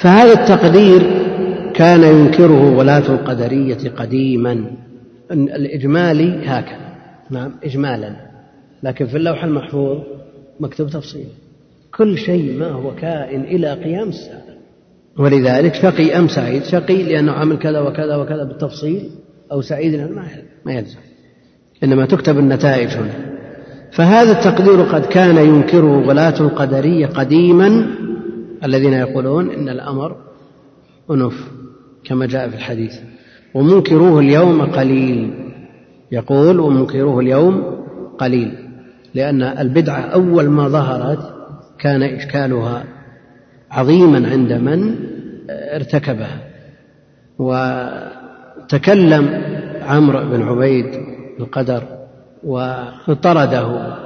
فهذا التقدير كان ينكره ولاة القدرية قديما. الإجمالي هكذا. نعم إجمالا. لكن في اللوح المحفوظ مكتوب تفصيل. كل شيء ما هو كائن إلى قيام الساعة. ولذلك شقي أم سعيد؟ شقي لأنه عمل كذا وكذا وكذا بالتفصيل أو سعيد لأنه ما يلزم. إنما تكتب النتائج هنا. فهذا التقدير قد كان ينكره ولاة القدرية قديما الذين يقولون إن الأمر أنف كما جاء في الحديث. ومنكروه اليوم قليل. يقول ومنكروه اليوم قليل. لأن البدعة أول ما ظهرت كان إشكالها عظيما عند من ارتكبها. وتكلم عمرو بن عبيد القدر وطرده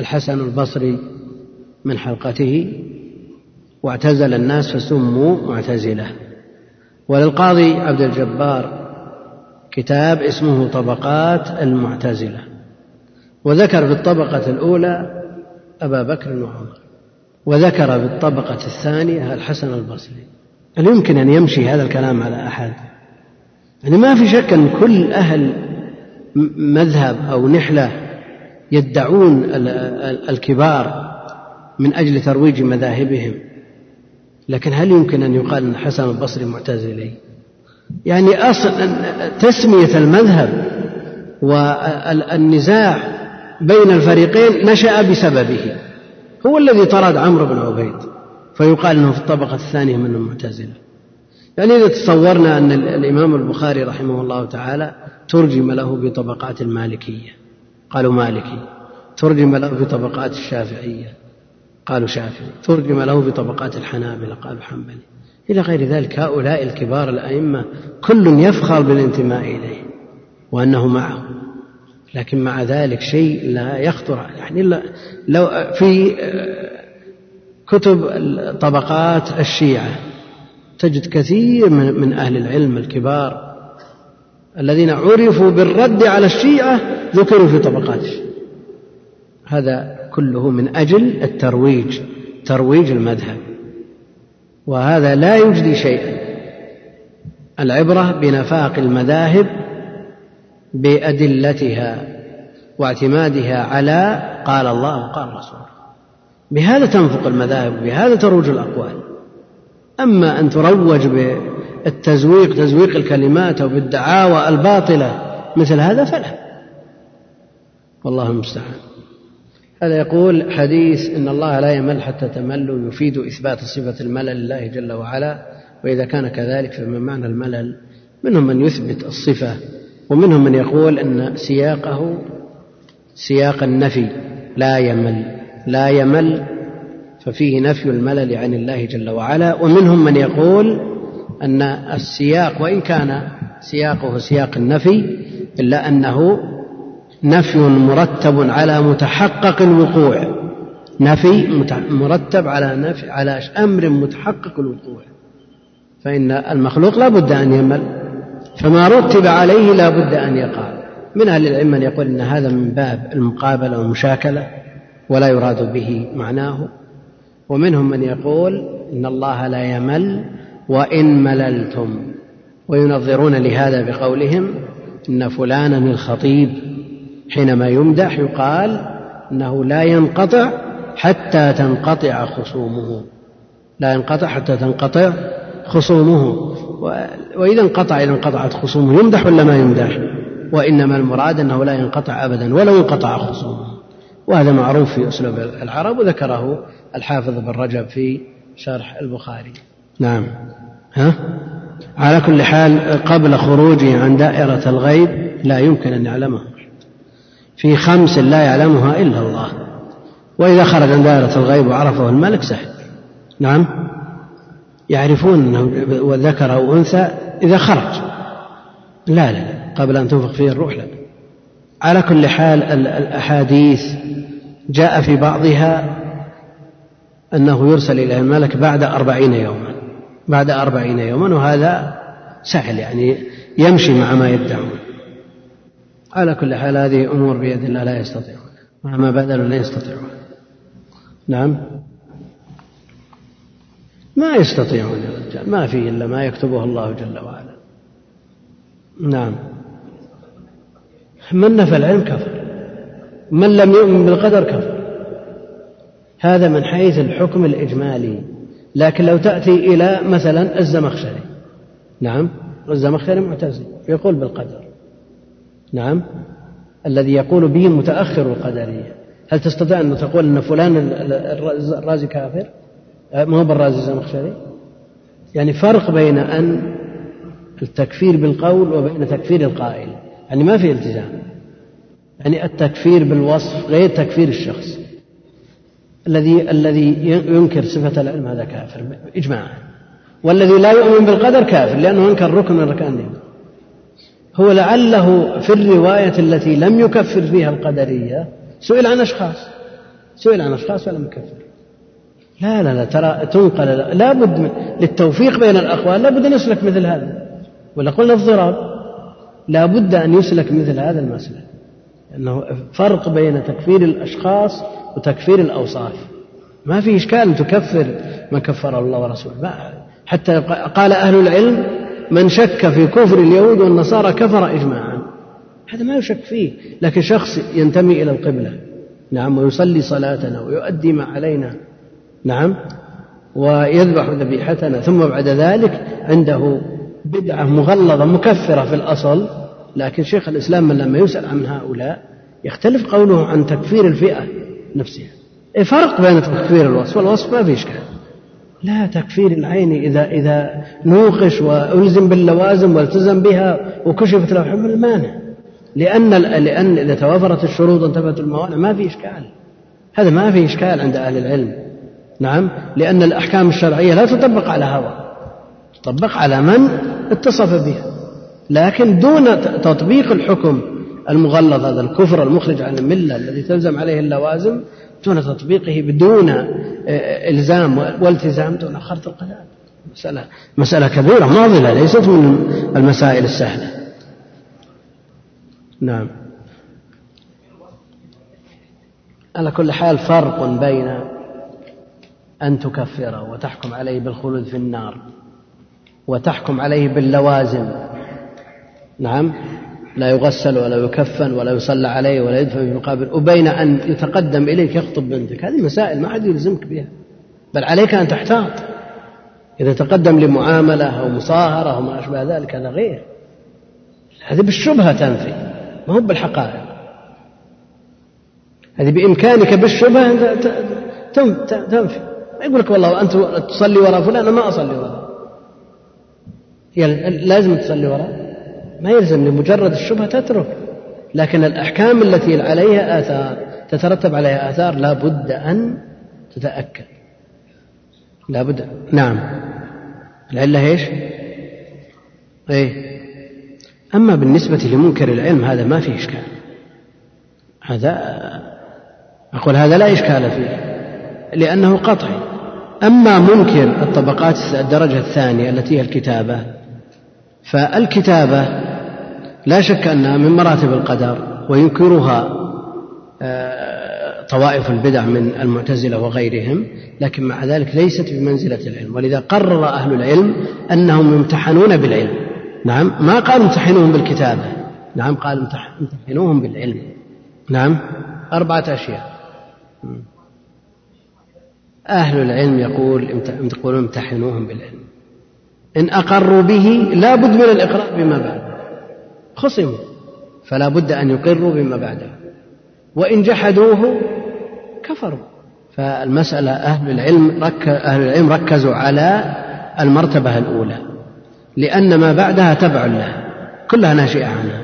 الحسن البصري من حلقته. واعتزل الناس فسموا معتزلة. وللقاضي عبد الجبار كتاب اسمه طبقات المعتزلة. وذكر في الطبقة الأولى أبا بكر وعمر. وذكر في الطبقة الثانية الحسن البصري. هل يمكن أن يمشي هذا الكلام على أحد؟ يعني ما في شك أن كل أهل مذهب أو نحلة يدعون الكبار من أجل ترويج مذاهبهم. لكن هل يمكن أن يقال أن حسن البصري معتزلي يعني أصل تسمية المذهب والنزاع بين الفريقين نشأ بسببه. هو الذي طرد عمرو بن عبيد فيقال إنه في الطبقة الثانية من المعتزله يعني إذا تصورنا أن الإمام البخاري رحمه الله تعالى ترجم له بطبقات المالكية. قالوا مالكي. ترجم له بطبقات الشافعية. قالوا شافعي. ترجم له بطبقات الحنابلة قالوا حنبلي. إلى غير ذلك هؤلاء الكبار الأئمة كل يفخر بالانتماء إليه وأنه معه لكن مع ذلك شيء لا يخطر. يعني لو في كتب طبقات الشيعة تجد كثير من أهل العلم الكبار الذين عرفوا بالرد على الشيعة ذكروا في طبقات الشيعة. هذا كله من أجل الترويج ترويج المذهب. وهذا لا يجدي شيئا. العبرة بنفاق المذاهب بأدلتها واعتمادها على قال الله وقال الرسول. بهذا تنفق المذاهب بهذا تروج الأقوال. أما أن تروج بالتزويق تزويق الكلمات أو بالدعاوى الباطلة مثل هذا فلا. والله المستعان. هذا يقول حديث إن الله لا يمل حتى تملوا يفيد إثبات صفة الملل لله جل وعلا وإذا كان كذلك فما معنى الملل؟ منهم من يثبت الصفة ومنهم من يقول أن سياقه سياق النفي لا يمل لا يمل ففيه نفي الملل عن الله جل وعلا ومنهم من يقول أن السياق وإن كان سياقه سياق النفي إلا أنه نفي مرتب على متحقق الوقوع. نفي مرتب على نفي على أمر متحقق الوقوع. فإن المخلوق لا بد أن يمل. فما رتب عليه لا بد أن يقع. من أهل العلم من يقول إن هذا من باب المقابلة والمشاكلة ولا يراد به معناه. ومنهم من يقول إن الله لا يمل وإن مللتم. وينظرون لهذا بقولهم إن فلانا الخطيب حينما يمدح يقال إنه لا ينقطع حتى تنقطع خصومه. لا ينقطع حتى تنقطع خصومه. وإذا انقطع إذا انقطعت خصومه يمدح ولا ما يمدح؟ وإنما المراد أنه لا ينقطع ابدا ولو انقطع خصومه. وهذا معروف في أسلوب العرب وذكره الحافظ بن رجب في شرح البخاري. نعم. ها؟ على كل حال قبل خروجه عن دائرة الغيب لا يمكن أن يعلمه. في خمس لا يعلمها إلا الله. وإذا خرج عن دائرة الغيب وعرفه الملك سهل. نعم. يعرفون أنه ذكر أو أنثى إذا خرج. لا لا قبل أن تنفخ فيه الروح لا. على كل حال الأحاديث جاء في بعضها أنه يرسل إلى الملك بعد أربعين يوما. بعد أربعين يوما وهذا سهل يعني يمشي مع ما يدعون. على كل حال هذه أمور بيد الله لا يستطيعون. مهما بذلوا لا يستطيعون. نعم. ما يستطيعون يا رجال. ما في إلا ما يكتبه الله جل وعلا. نعم. من نفى العلم كفر. من لم يؤمن بالقدر كفر. هذا من حيث الحكم الإجمالي. لكن لو تأتي إلى مثلا الزمخشري. نعم. الزمخشري معتزلي يقول بالقدر. نعم. الذي يقول به متأخر القدرية. هل تستطيع أن تقول أن فلان الرازي كافر؟ ما هو بالرازي الزمخشري يعني فرق بين أن التكفير بالقول وبين تكفير القائل. يعني ما في التزام. يعني التكفير بالوصف غير تكفير الشخص. الذي الذي ينكر صفة العلم هذا كافر. إجماعا. والذي لا يؤمن بالقدر كافر لأنه أنكر ركن من أركان الإيمان. هو لعله في الرواية التي لم يكفر فيها القدرية سئل عن أشخاص. سئل عن أشخاص ولم يكفر. لا لا لا ترى تنقل لا بد للتوفيق بين الأقوال لا بد أن يسلك مثل هذا. ولا قلنا الضراب. لا بد أن يسلك مثل هذا المسلك. أنه فرق بين تكفير الأشخاص وتكفير الأوصاف. ما في إشكال تكفر ما كفر الله ورسوله. حتى قال أهل العلم من شك في كفر اليهود والنصارى كفر إجماعا. هذا ما يشك فيه لكن شخص ينتمي إلى القبلة. نعم ويصلي صلاتنا ويؤدي ما علينا. نعم ويذبح ذبيحتنا. ثم بعد ذلك عنده بدعة مغلظة مكفرة في الأصل. لكن شيخ الإسلام من لما يسأل عن هؤلاء يختلف قوله عن تكفير الفئة نفسها. إيه فرق بين تكفير الوصف والوصف ما في إشكال. لا تكفير العين إذا إذا نوقش وألزم باللوازم والتزم بها وكشفت له حمل المانع. لأن لأن إذا توافرت الشروط وانتفت الموانع ما في إشكال. هذا ما في إشكال عند أهل العلم. نعم؟ لأن الأحكام الشرعية لا تطبق على هوى. تطبق على من اتصف بها. لكن دون تطبيق الحكم المغلظ هذا الكفر المخرج عن الملة الذي تلزم عليه اللوازم دون تطبيقه بدون آه، إلزام والتزام دون خرط القلم مسألة مسألة كبيرة معضلة ليست من المسائل السهلة. نعم. على كل حال فرق بين أن تكفره وتحكم عليه بالخلود في النار وتحكم عليه باللوازم. نعم. لا يغسل ولا يكفن ولا يصلى عليه ولا يدفن في مقابر وبين أن يتقدم إليك يخطب بنتك. هذه مسائل ما حد يلزمك بها. بل عليك أن تحتاط. إذا تقدم لمعاملة أو مصاهرة أو ما أشبه ذلك هذا غير. هذه بالشبهة تنفي ما هو بالحقائق. هذه بإمكانك بالشبهة تنفي. ما يقول لك والله أنت تصلي وراء فلان أنا ما أصلي وراء يعني لازم تصلي وراء ما يلزم لمجرد الشبهة تترك. لكن الأحكام التي عليها آثار تترتب عليها آثار لا بد أن تتأكد. لا بد نعم. العلة إيش؟ إيه. أما بالنسبة لمنكر العلم هذا ما فيه إشكال. هذا أقول هذا لا إشكال فيه لأنه قطعي. أما منكر الطبقات الدرجة الثانية التي هي الكتابة فالكتابة لا شك أنها من مراتب القدر وينكرها آه، طوائف البدع من المعتزلة وغيرهم لكن مع ذلك ليست بمنزلة العلم. ولذا قرر أهل العلم أنهم يمتحنون بالعلم. نعم ما قال امتحنوهم بالكتابة. نعم قال امتحنوهم بالعلم. نعم أربعة أشياء. أهل العلم يقول يقولون امتحنوهم بالعلم. إن أقروا به لا بد من الإقرار بما بعده خصموا فلا بد أن يقروا بما بعده. وإن جحدوه كفروا. فالمسألة أهل العلم رك أهل العلم ركزوا على المرتبة الأولى لأن ما بعدها تبع لها كلها ناشئة عنها.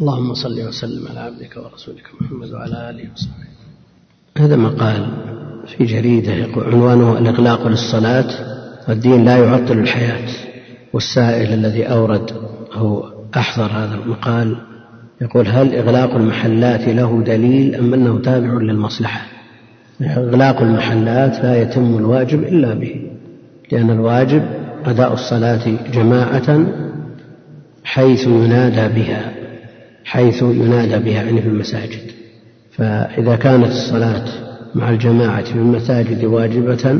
اللهم صل وسلم على عبدك ورسولك محمد وعلى آله وصحبه. هذا مقال في جريدة عنوانه الإغلاق للصلاة والدين لا يعطل الحياة والسائل الذي أورد هو أحضر هذا المقال يقول هل إغلاق المحلات له دليل أم أنه تابع للمصلحة؟ إغلاق المحلات لا يتم الواجب إلا به لأن الواجب أداء الصلاة جماعة حيث ينادى بها حيث ينادى بها يعني في المساجد. فإذا كانت الصلاة مع الجماعة في المساجد واجبة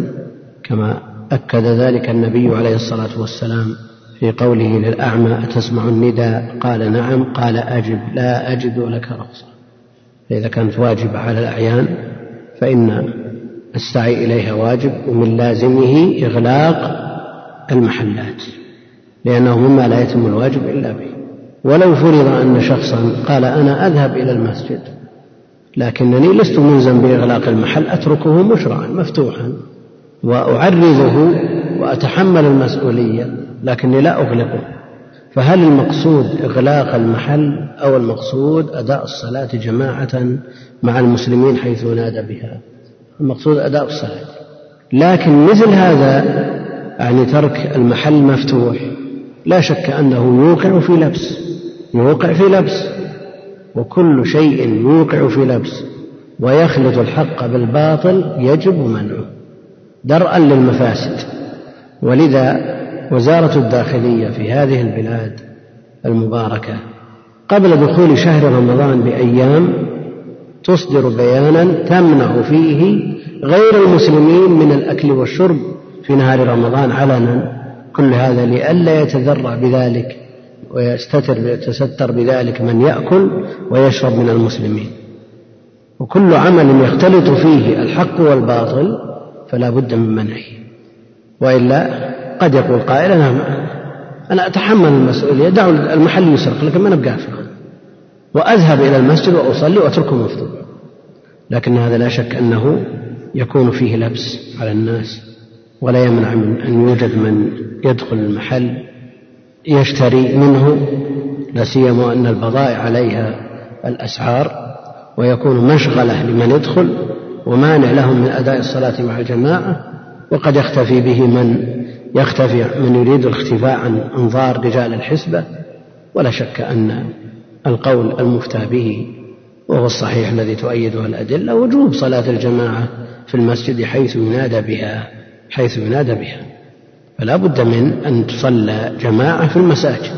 كما أكد ذلك النبي عليه الصلاة والسلام في قوله للأعمى أتسمع النداء؟ قال نعم. قال أجب. لا أجد لك رخصة فإذا كانت واجبة على الأعيان فإن السعي إليها واجب ومن لازمه إغلاق المحلات لأنه مما لا يتم الواجب إلا به. ولو فرض أن شخصا قال أنا أذهب إلى المسجد لكنني لست ملزم بإغلاق المحل أتركه مشرعا مفتوحا وأعرضه وأتحمل المسؤولية. لكني لا أغلقه. فهل المقصود إغلاق المحل أو المقصود أداء الصلاة جماعة مع المسلمين حيث نادى بها؟ المقصود أداء الصلاة. لكن مثل هذا يعني ترك المحل مفتوح. لا شك أنه يوقع في لبس. يوقع في لبس. وكل شيء يوقع في لبس. ويخلط الحق بالباطل يجب منعه. درءا للمفاسد. ولذا وزارة الداخلية في هذه البلاد المباركة قبل دخول شهر رمضان بأيام تصدر بيانا تمنع فيه غير المسلمين من الأكل والشرب في نهار رمضان علنا. كل هذا لئلا يتذرع بذلك ويستتر يتستر بذلك من يأكل ويشرب من المسلمين. وكل عمل يختلط فيه الحق والباطل فلا بد من منعه. وإلا قد يقول قائل أنا أنا أتحمل المسؤولية دعوا المحل يسرق لكن ما نبقى وأذهب إلى المسجد وأصلي وأتركه مفتوح لكن هذا لا شك أنه يكون فيه لبس على الناس ولا يمنع من أن يوجد من يدخل المحل يشتري منه لا سيما أن البضائع عليها الأسعار ويكون مشغلة لمن يدخل ومانع لهم من أداء الصلاة مع الجماعة وقد يختفي به من يختفي من يريد الاختفاء عن أنظار رجال الحسبة ولا شك أن القول المفتى به وهو الصحيح الذي تؤيده الأدلة وجوب صلاة الجماعة في المسجد حيث ينادى بها حيث ينادى بها. فلا بد من أن تصلى جماعة في المساجد.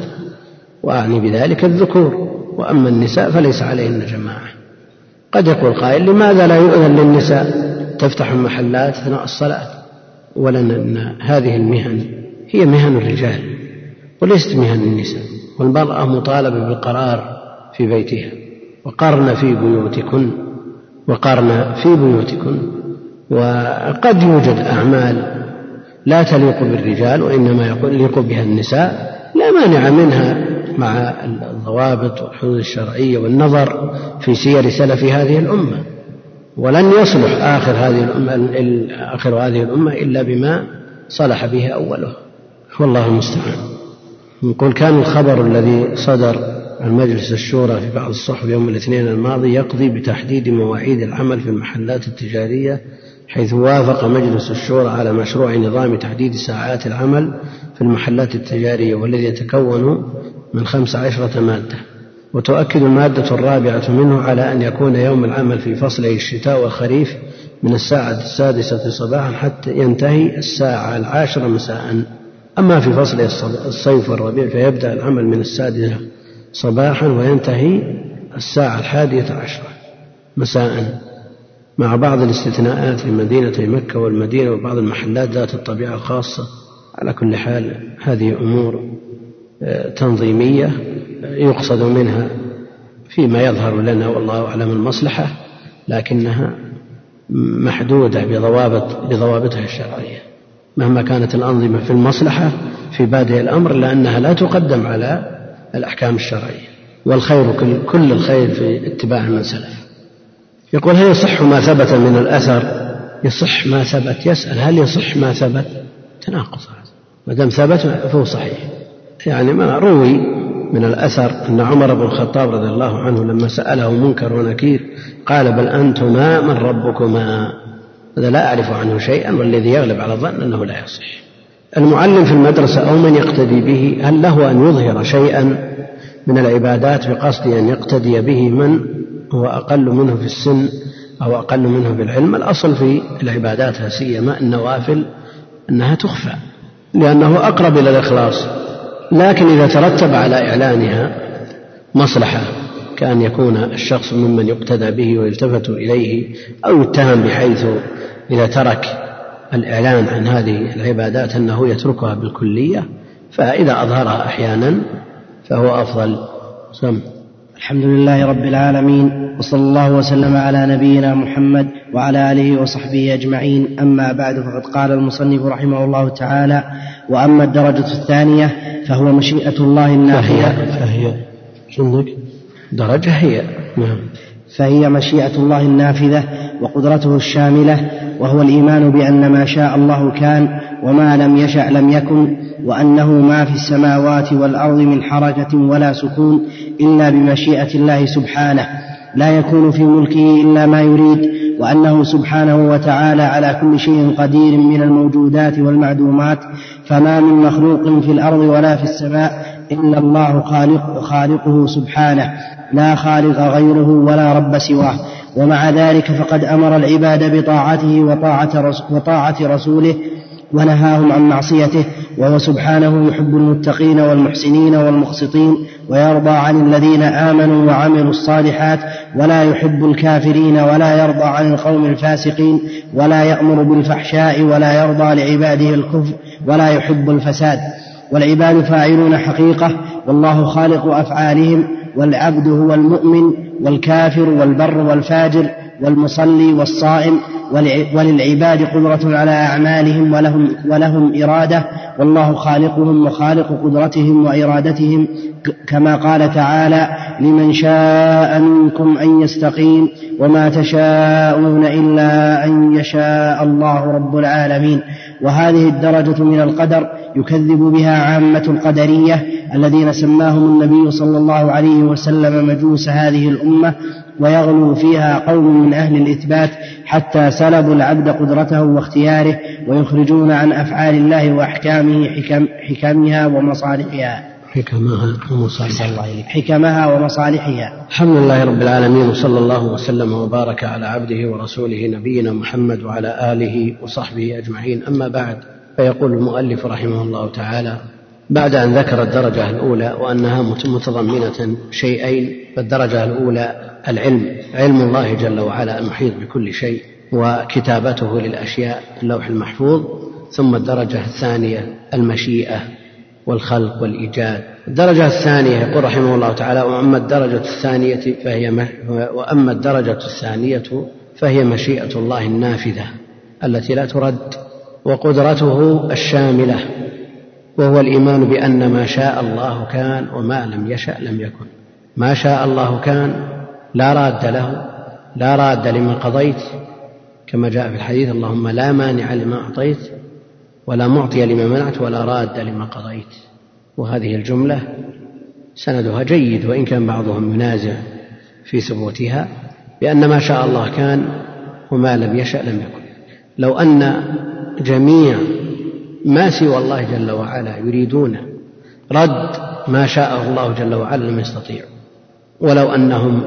وأعني بذلك الذكور. وأما النساء فليس عليهن جماعة. قد يقول قائل لماذا لا يؤذن للنساء؟ تفتح المحلات أثناء الصلاة ولأن هذه المهن هي مهن الرجال وليست مهن النساء والمرأة مطالبة بالقرار في بيتها وقرن في بيوتكن وقرن في بيوتكن وقد يوجد أعمال لا تليق بالرجال وإنما يليق بها النساء لا مانع منها مع الضوابط والحدود الشرعية والنظر في سير سلف هذه الأمة. ولن يصلح آخر هذه الأمة آخر هذه الأمة إلا بما صلح به أوله. والله المستعان. نقول كان الخبر الذي صدر عن مجلس الشورى في بعض الصحف يوم الاثنين الماضي يقضي بتحديد مواعيد العمل في المحلات التجارية حيث وافق مجلس الشورى على مشروع نظام تحديد ساعات العمل في المحلات التجارية والذي يتكون من خمس عشرة مادة. وتؤكد المادة الرابعة منه على أن يكون يوم العمل في فصلي الشتاء والخريف من الساعة السادسة صباحا حتى ينتهي الساعة العاشرة مساء. أما في فصل الصيف والربيع فيبدأ العمل من السادسة صباحا وينتهي الساعة الحادية عشرة مساء. مع بعض الاستثناءات في مدينة مكة والمدينة وبعض المحلات ذات الطبيعة الخاصة على كل حال هذه أمور آه، تنظيمية يقصد منها فيما يظهر لنا والله أعلم المصلحة لكنها محدودة بضوابط بضوابطها الشرعية. مهما كانت الأنظمة في المصلحة في بادئ الأمر لأنها لا تقدم على الأحكام الشرعية. والخير كل الخير في اتباع من سلف. يقول هل يصح ما ثبت من الأثر؟ يصح ما ثبت. يسأل هل يصح ما ثبت؟ تناقض ما دام ثبت فهو صحيح. يعني ما روي من الأثر أن عمر بن الخطاب رضي الله عنه لما سأله منكر ونكير قال بل أنتما من ربكما. هذا لا أعرف عنه شيئا والذي يغلب على الظن أنه لا يصح. المعلم في المدرسة أو من يقتدي به هل له أن يظهر شيئا من العبادات بقصد أن يقتدي به من هو أقل منه في السن أو أقل منه في العلم؟ الأصل في العبادات لا سيما النوافل أنها تخفى لأنه أقرب إلى الإخلاص. لكن إذا ترتب على إعلانها مصلحة كأن يكون الشخص ممن يقتدى به ويلتفت إليه أو يتهم بحيث إذا ترك الإعلان عن هذه العبادات أنه يتركها بالكلية فإذا أظهرها أحيانا فهو أفضل. سم الحمد لله رب العالمين وصلى الله وسلم على نبينا محمد وعلى آله وصحبه أجمعين. أما بعد فقد قال المصنف رحمه الله تعالى وأما الدرجة الثانية فهو مشيئة الله النافيه فهي فهي درجة؟ هي نعم. فهي مشيئة الله النافذة وقدرته الشاملة وهو الإيمان بأن ما شاء الله كان وما لم يشأ لم يكن وأنه ما في السماوات والأرض من حركه ولا سكون إلا بمشيئة الله سبحانه. لا يكون في ملكه إلا ما يريد وأنه سبحانه وتعالى على كل شيء قدير من الموجودات والمعدومات. فما من مخلوق في الأرض ولا في السماء إلا الله خالق خالقه سبحانه. لا خالق غيره ولا رب سواه. ومع ذلك فقد أمر العباد بطاعته وطاعة, وطاعة رسوله ونهاهم عن معصيته وهو سبحانه يحب المتقين والمحسنين والمقسطين ويرضى عن الذين آمنوا وعملوا الصالحات ولا يحب الكافرين ولا يرضى عن القوم الفاسقين ولا يأمر بالفحشاء ولا يرضى لعباده الكفر ولا يحب الفساد. والعباد فاعلون حقيقة والله خالق أفعالهم والعبد هو المؤمن والكافر والبر والفاجر والمصلي والصائم وللعباد قدرة على أعمالهم ولهم, ولهم إرادة والله خالقهم وخالق قدرتهم وإرادتهم كما قال تعالى لمن شاء منكم أن يستقيم وما تشاءون إلا أن يشاء الله رب العالمين وهذه الدرجة من القدر يكذب بها عامة القدرية الذين سماهم النبي صلى الله عليه وسلم مجوس هذه الأمة ويغلو فيها قوم من أهل الإثبات حتى سلبوا العبد قدرته واختياره ويخرجون عن أفعال الله وأحكامه حكم حكمها ومصالحها. حكمها ومصالحها. حكمها ومصالحها. الحمد لله رب العالمين وصلى الله وسلم وبارك على عبده ورسوله نبينا محمد وعلى آله وصحبه أجمعين. أما بعد فيقول المؤلف رحمه الله تعالى بعد أن ذكر الدرجة الأولى وأنها متضمنة شيئين فالدرجة الأولى العلم علم الله جل وعلا المحيط بكل شيء وكتابته للأشياء اللوح المحفوظ ثم الدرجة الثانية المشيئة والخلق والإيجاد. الدرجة الثانية يقول رحمه الله تعالى وأما الدرجة الثانية فهي وأما الدرجة الثانية فهي مشيئة الله النافذة التي لا ترد وقدرته الشاملة. وهو الإيمان بأن ما شاء الله كان وما لم يشأ لم يكن. ما شاء الله كان لا راد له لا راد لما قضيت. كما جاء في الحديث اللهم لا مانع لما أعطيت ولا معطي لما منعت ولا راد لما قضيت. وهذه الجملة سندها جيد وإن كان بعضهم ينازع في ثبوتها بأن ما شاء الله كان وما لم يشأ لم يكن. لو أن جميع ما سوى الله جل وعلا يريدون رد ما شاءه الله جل وعلا لم يستطيعوا ولو أنهم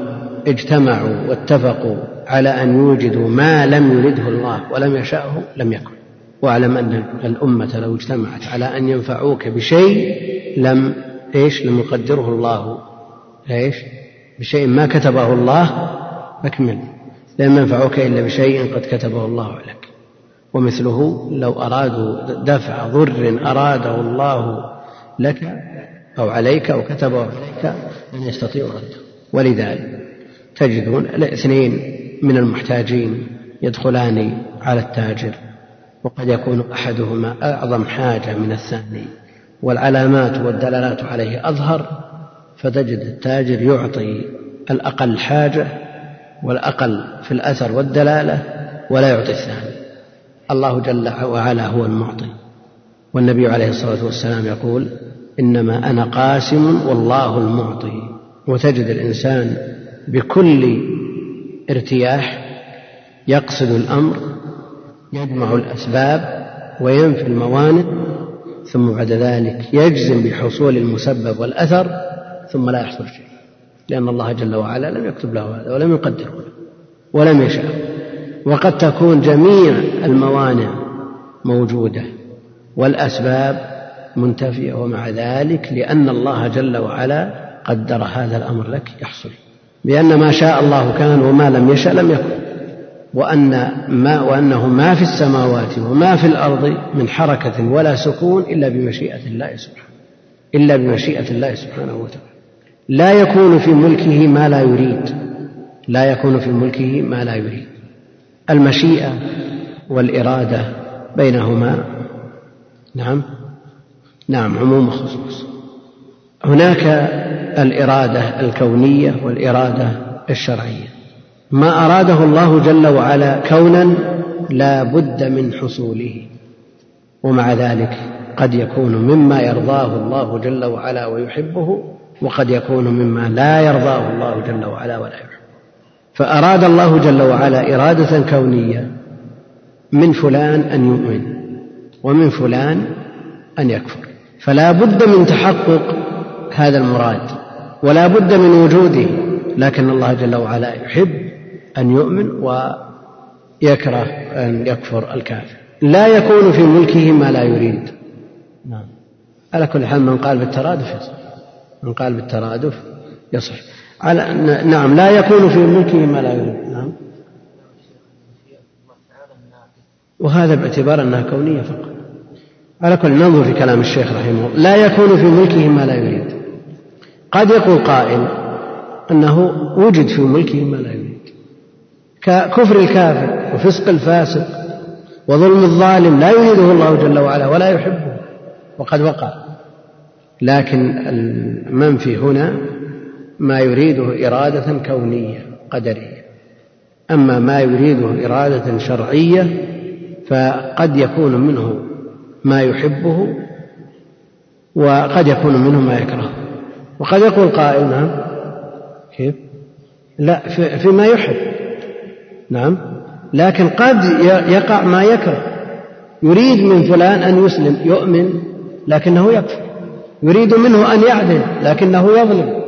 اجتمعوا واتفقوا على أن يوجدوا ما لم يرده الله ولم يشأه لم يكن واعلم أن الأمة لو اجتمعت على أن ينفعوك بشيء لم إيش؟ لم يقدره الله. إيش؟ بشيء ما كتبه الله أكمل لم ينفعوك إلا بشيء قد كتبه الله لك. ومثله لو أرادوا دفع ضر أراده الله لك أو عليك أو كتبه عليك لن يستطيعوا رده. ولذلك تجدون الاثنين من المحتاجين يدخلان على التاجر وقد يكون أحدهما أعظم حاجة من الثاني والعلامات والدلالات عليه أظهر فتجد التاجر يعطي الأقل حاجة والأقل في الأثر والدلالة ولا يعطي الثاني. الله جل وعلا هو المعطي. والنبي عليه الصلاة والسلام يقول إنما أنا قاسم والله المعطي. وتجد الإنسان بكل ارتياح يقصد الأمر يجمع الأسباب وينفي الموانع ثم بعد ذلك يجزم بحصول المسبب والأثر ثم لا يحصل شيء. لأن الله جل وعلا لم يكتب له هذا ولم يقدره له ولم يشاء وقد تكون جميع الموانع موجودة والأسباب منتفية ومع ذلك لأن الله جل وعلا قدر هذا الأمر لك يحصل. بأن ما شاء الله كان وما لم يشأ لم يكن. وأن ما وأنه ما في السماوات وما في الأرض من حركة ولا سكون إلا بمشيئة الله سبحانه إلا بمشيئة الله سبحانه وتعالى. لا يكون في ملكه ما لا يريد. لا يكون في ملكه ما لا يريد. المشيئة والإرادة بينهما. نعم. نعم عموم خصوص. هناك الإرادة الكونية والإرادة الشرعية. ما أراده الله جل وعلا كونا لا بد من حصوله ومع ذلك قد يكون مما يرضاه الله جل وعلا ويحبه وقد يكون مما لا يرضاه الله جل وعلا ولا يحبه. فأراد الله جل وعلا إرادة كونية. من فلان أن يؤمن ومن فلان أن يكفر. فلا بد من تحقق هذا المراد ولا بد من وجوده لكن الله جل وعلا يحب أن يؤمن ويكره أن يكفر الكافر. لا يكون في ملكه ما لا يريد. نعم. على كل حال من قال بالترادف يصح. من قال بالترادف يصح. على نعم لا يكون في ملكه ما لا يريد. نعم. وهذا باعتبار أنها كونية فقط. على كل ننظر في كلام الشيخ رحمه الله. لا يكون في ملكه ما لا يريد. قد يقول قائل أنه وجد في ملكه ما لا يريد. ككفر الكافر وفسق الفاسق وظلم الظالم لا يريده الله جل وعلا ولا يحبه. وقد وقع. لكن المنفي هنا؟ ما يريده إرادة كونية قدرية. أما ما يريده إرادة شرعية فقد يكون منه ما يحبه وقد يكون منه ما يكرهه. وقد يقول قائل نعم. كيف؟ لا فيما يحب. نعم. لكن قد يقع ما يكره. يريد من فلان أن يسلم يؤمن لكنه يكفر. يريد منه أن يعدل لكنه يظلم.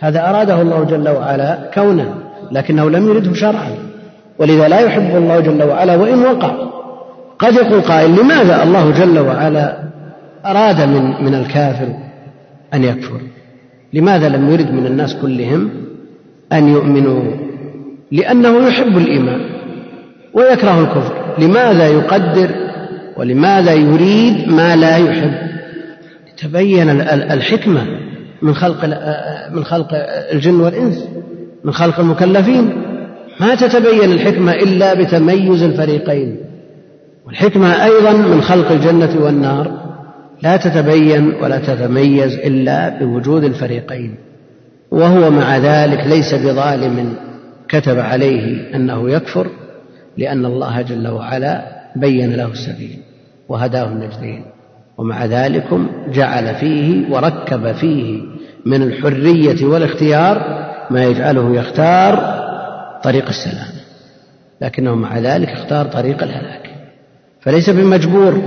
هذا أراده الله جل وعلا كونا لكنه لم يرده شرعا. ولذا لا يحب الله جل وعلا وإن وقع. قد يقول قائل لماذا الله جل وعلا أراد من من الكافر أن يكفر؟ لماذا لم يرد من الناس كلهم أن يؤمنوا؟ لأنه يحب الإيمان ويكره الكفر. لماذا يقدر ولماذا يريد ما لا يحب؟ تبين الحكمة. من خلق من خلق الجن والإنس من خلق المكلفين. ما تتبين الحكمة إلا بتميز الفريقين. والحكمة أيضا من خلق الجنة والنار. لا تتبين ولا تتميز إلا بوجود الفريقين. وهو مع ذلك ليس بظالم كتب عليه أنه يكفر لأن الله جل وعلا بين له السبيل وهداه النجدين. ومع ذلك جعل فيه وركب فيه من الحرية والاختيار ما يجعله يختار طريق السلام لكنه مع ذلك اختار طريق الهلاك. فليس بمجبور.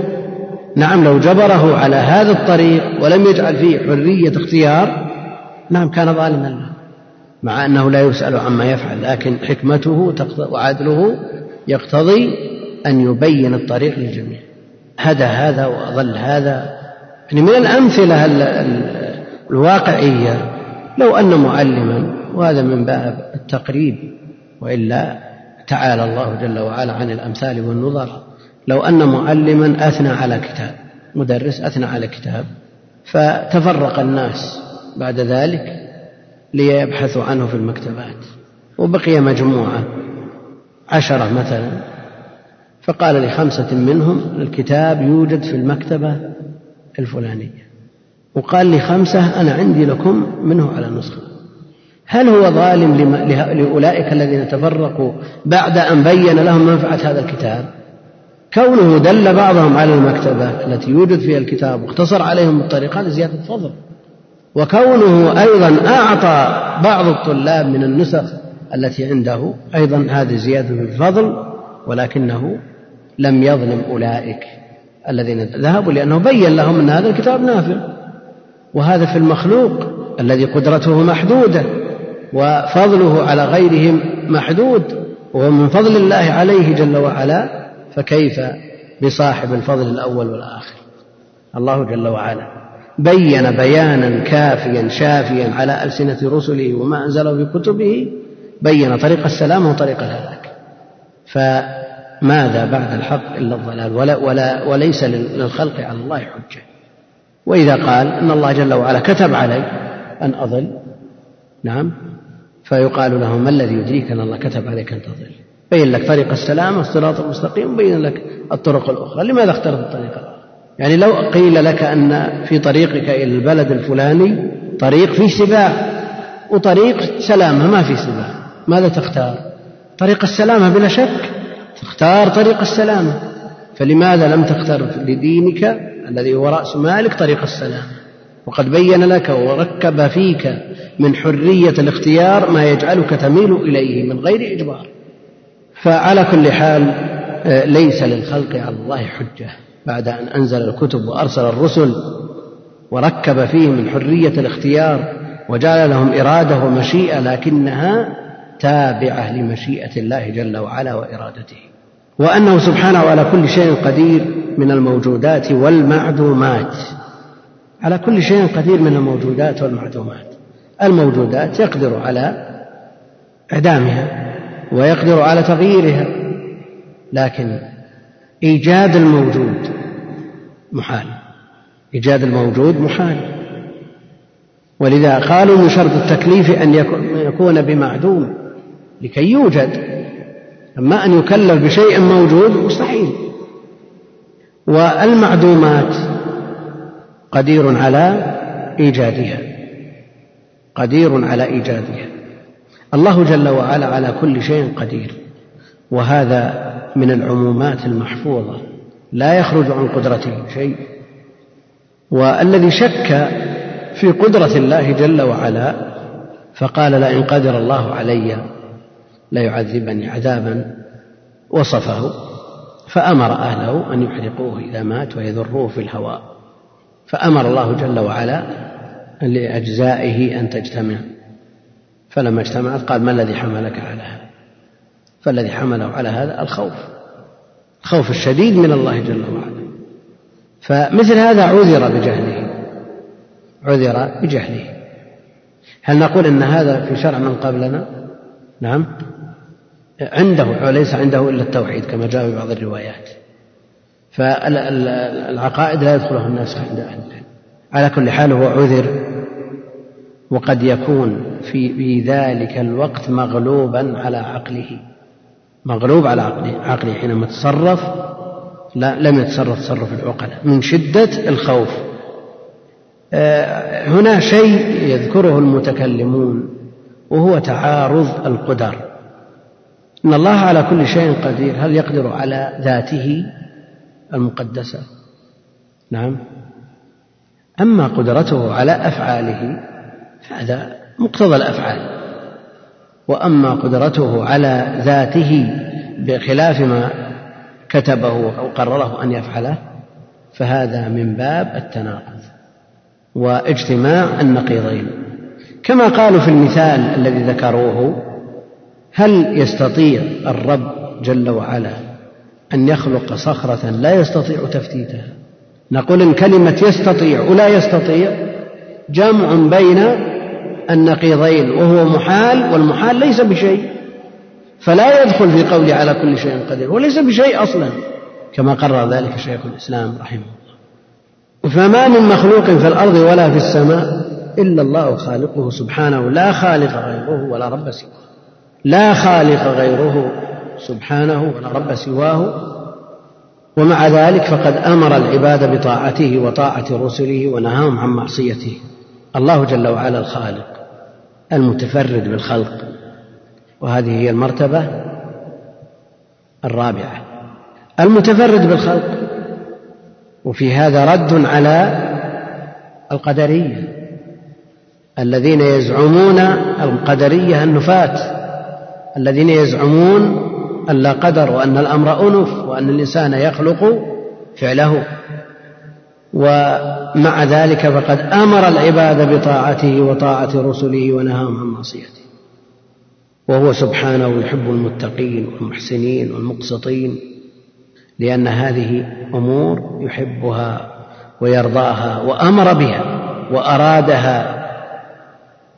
نعم لو جبره على هذا الطريق ولم يجعل فيه حرية اختيار نعم كان ظالما له مع أنه لا يسأل عما يفعل لكن حكمته وعدله يقتضي أن يبين الطريق للجميع. هدى هذا وأضل هذا. يعني من الأمثلة الواقعية. لو أن معلما وهذا من باب التقريب وإلا تعالى الله جل وعلا عن الأمثال والنظر. لو أن معلما أثنى على كتاب مدرس أثنى على كتاب فتفرق الناس بعد ذلك ليبحثوا عنه في المكتبات. وبقي مجموعة عشرة مثلا. فقال لخمسة منهم الكتاب يوجد في المكتبة الفلانية. وقال لخمسة أنا عندي لكم منه على نسخة هل هو ظالم لأولئك الذين تفرقوا بعد أن بين لهم منفعة هذا الكتاب؟ كونه دل بعضهم على المكتبة التي يوجد فيها الكتاب واقتصر عليهم الطريق هذا زيادة فضل. وكونه أيضا أعطى بعض الطلاب من النسخ التي عنده أيضا هذه زيادة الفضل ولكنه لم يظلم أولئك الذين ذهبوا لأنه بين لهم أن هذا الكتاب نافع. وهذا في المخلوق الذي قدرته محدودة وفضله على غيرهم محدود وهو من فضل الله عليه جل وعلا فكيف بصاحب الفضل الأول والآخر؟ الله جل وعلا بين بيانا كافيا شافيا على ألسنة رسله وما أنزله في كتبه بين طريق السلام وطريق الهلاك. فماذا بعد الحق إلا الضلال؟ ولا ولا وليس للخلق على الله حجة. وإذا قال أن الله جل وعلا كتب علي أن أضل نعم فيقال له ما الذي يدريك أن الله كتب عليك أن تضل؟ بين لك طريق السلام الصراط المستقيم وبين لك الطرق الأخرى. لماذا اخترت الطريق الآخر؟ يعني لو قيل لك أن في طريقك إلى البلد الفلاني طريق فيه سباع وطريق سلامة ما في سباع ماذا تختار؟ طريق السلامة بلا شك تختار طريق السلامة. فلماذا لم تختر لدينك الذي هو رأس مالك طريق السلامة وقد بين لك وركب فيك من حرية الاختيار ما يجعلك تميل إليه من غير إجبار. فعلى كل حال آه، ليس للخلق على الله حجة. بعد أن أنزل الكتب وأرسل الرسل وركب فيه من حرية الاختيار وجعل لهم إرادة ومشيئة لكنها تابعة لمشيئة الله جل وعلا وإرادته. وأنه سبحانه على كل شيء قدير من الموجودات والمعدومات. على كل شيء قدير من الموجودات والمعدومات. الموجودات يقدر على إعدامها ويقدر على تغييرها لكن إيجاد الموجود محال. إيجاد الموجود محال. ولذا قالوا من شرط التكليف أن يكون بمعدوم لكي يوجد أما أن يكلف بشيء موجود مستحيل. والمعدومات قدير على إيجادها. قدير على إيجادها. الله جل وعلا على كل شيء قدير. وهذا من العمومات المحفوظة. لا يخرج عن قدرته شيء. والذي شك في قدرة الله جل وعلا فقال لئن قدر الله علي ليعذبني عذابا وصفه فأمر أهله أن يحرقوه إذا مات ويذروه في الهواء. فأمر الله جل وعلا لأجزائه أن تجتمع. فلما اجتمعت قال ما الذي حملك على هذا؟ فالذي حمله على هذا الخوف الخوف الشديد من الله جل وعلا. فمثل هذا عذر بجهله عذر بجهله. هل نقول إن هذا في شرع من قبلنا؟ نعم. عنده وليس عنده إلا التوحيد كما جاء في بعض الروايات. فالعقائد لا يدخلها الناس عند أهل العلم. على كل حال هو عذر وقد يكون في, في ذلك الوقت مغلوبا على عقله. مغلوب على عقله عقله حينما تصرف لا لم يتصرف تصرف العقلاء من شدة الخوف. آه، هنا شيء يذكره المتكلمون وهو تعارض القدر. إن الله على كل شيء قدير. هل يقدر على ذاته المقدسة؟ نعم. أما قدرته على أفعاله هذا مقتضى الأفعال. وأما قدرته على ذاته بخلاف ما كتبه أو قرره أن يفعله فهذا من باب التناقض واجتماع النقيضين. كما قالوا في المثال الذي ذكروه هل يستطيع الرب جل وعلا أن يخلق صخرة لا يستطيع تفتيتها؟ نقول إن كلمة يستطيع ولا يستطيع جمع بين النقيضين وهو محال والمحال ليس بشيء. فلا يدخل في قوله على كل شيء قدير وليس بشيء أصلا كما قرر ذلك شيخ الإسلام رحمه الله. فما من مخلوق في الأرض ولا في السماء إلا الله خالقه سبحانه لا خالق غيره ولا رب سواه. لا خالق غيره سبحانه ولا رب سواه. ومع ذلك فقد أمر العباد بطاعته وطاعة رسله ونهاهم عن معصيته. الله جل وعلا الخالق المتفرد بالخلق. وهذه هي المرتبة الرابعة. المتفرد بالخلق. وفي هذا رد على القدرية الذين يزعمون القدرية النفاة. الذين يزعمون أن لا قدر وأن الأمر أنف وأن الإنسان يخلق فعله. ومع ذلك فقد أمر العباد بطاعته وطاعة رسله ونهاهم عن معصيته. وهو سبحانه يحب المتقين والمحسنين والمقسطين لأن هذه أمور يحبها ويرضاها وأمر بها وأرادها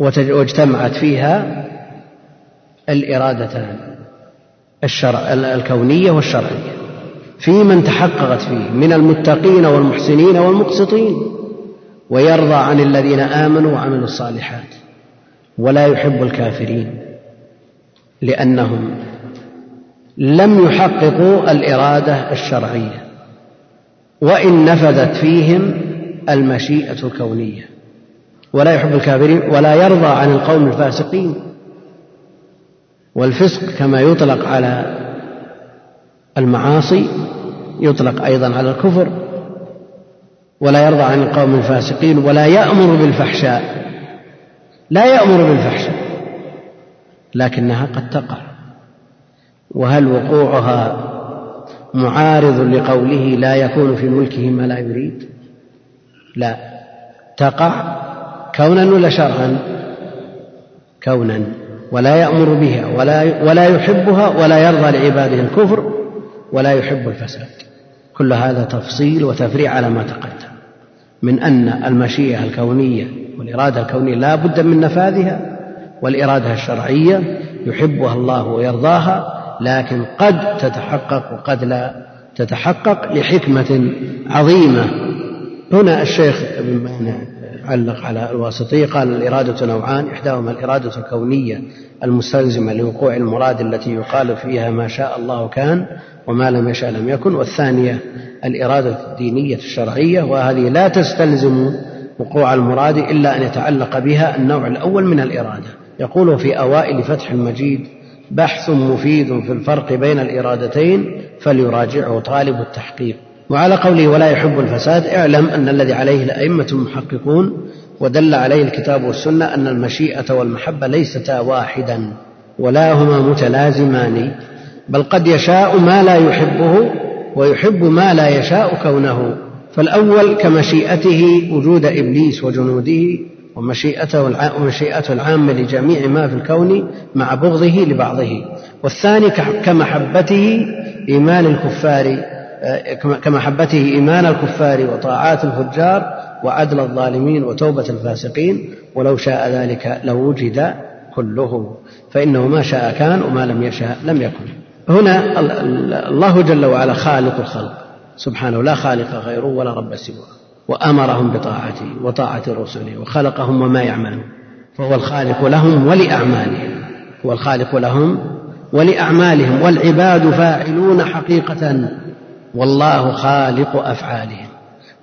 واجتمعت فيها الإرادتان الشرع الكونية والشرعية. في من تحققت فيه من المتقين والمحسنين والمقسطين. ويرضى عن الذين آمنوا وعملوا الصالحات. ولا يحب الكافرين. لأنهم لم يحققوا الإرادة الشرعية. وإن نفذت فيهم المشيئة الكونية. ولا يحب الكافرين ولا يرضى عن القوم الفاسقين. والفسق كما يطلق على المعاصي يطلق أيضا على الكفر ولا يرضى عن القوم الفاسقين ولا يأمر بالفحشاء. لا يأمر بالفحشاء لكنها قد تقع. وهل وقوعها معارض لقوله لا يكون في ملكه ما لا يريد؟ لا. تقع كونا ولا شرعا؟ كونا. ولا يأمر بها ولا ولا يحبها ولا يرضى لعباده الكفر ولا يحب الفساد. كل هذا تفصيل وتفريع على ما تقدم. من أن المشيئة الكونية والإرادة الكونية لا بد من نفاذها والإرادة الشرعية يحبها الله ويرضاها لكن قد تتحقق وقد لا تتحقق لحكمة عظيمة. هنا الشيخ ابن مانع علق على الواسطية. قال الإرادة نوعان إحداهما الإرادة الكونية المستلزمة لوقوع المراد التي يقال فيها ما شاء الله كان وما لم يشاء لم يكن والثانية الإرادة الدينية الشرعية وهذه لا تستلزم وقوع المراد إلا أن يتعلق بها النوع الأول من الإرادة. يقول في أوائل فتح المجيد بحث مفيد في الفرق بين الإرادتين فليراجعه طالب التحقيق. وعلى قوله ولا يحب الفساد اعلم أن الذي عليه الأئمة المحققون ودل عليه الكتاب والسنة أن المشيئة والمحبة ليستا واحدا ولا هما متلازمان بل قد يشاء ما لا يحبه ويحب ما لا يشاء كونه. فالأول كمشيئته وجود إبليس وجنوده ومشيئته ومشيئته العامة لجميع ما في الكون مع بغضه لبعضه والثاني كمحبته إيمان الكفار كمحبته إيمان الكفار وطاعات الفجار وعدل الظالمين وتوبة الفاسقين ولو شاء ذلك لوجد كله فإنه ما شاء كان وما لم يشاء لم يكن. هنا الله جل وعلا خالق الخلق. سبحانه لا خالق غيره ولا رب سواه. وأمرهم بطاعته وطاعة رسله وخلقهم وما يعملون. فهو الخالق لهم ولأعمالهم. هو الخالق لهم ولأعمالهم. والعباد فاعلون حقيقة. والله خالق أفعالهم.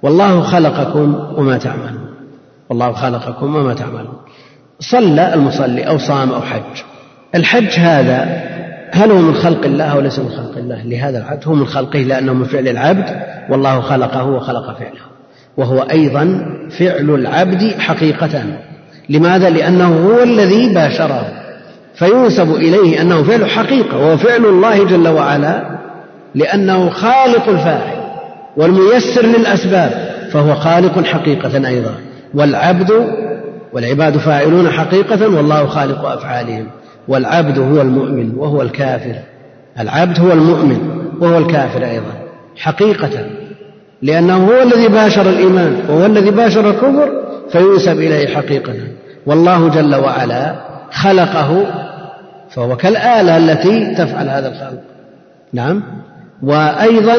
والله خلقكم وما تعملون. والله خلقكم وما تعملون. صلى المصلي أو صام أو حج. الحج هذا هل هو من خلق الله أو ليس من خلق الله؟ لهذا العبد هو من خلقه لأنه من فعل العبد. والله خلقه وخلق فعله. وهو أيضا فعل العبد حقيقة لماذا؟ لأنه هو الذي باشره. فينسب إليه أنه فعل حقيقة. وهو فعل الله جل وعلا لأنه خالق الفاعل والميسر للأسباب فهو خالق حقيقة أيضا. والعبد والعباد فاعلون حقيقة والله خالق أفعالهم. والعبد هو المؤمن وهو الكافر. العبد هو المؤمن وهو الكافر أيضا. حقيقة لأنه هو الذي باشر الإيمان وهو الذي باشر الكفر فينسب إليه حقيقة. والله جل وعلا خلقه فهو كالآلة التي تفعل هذا الخلق. نعم؟ وأيضا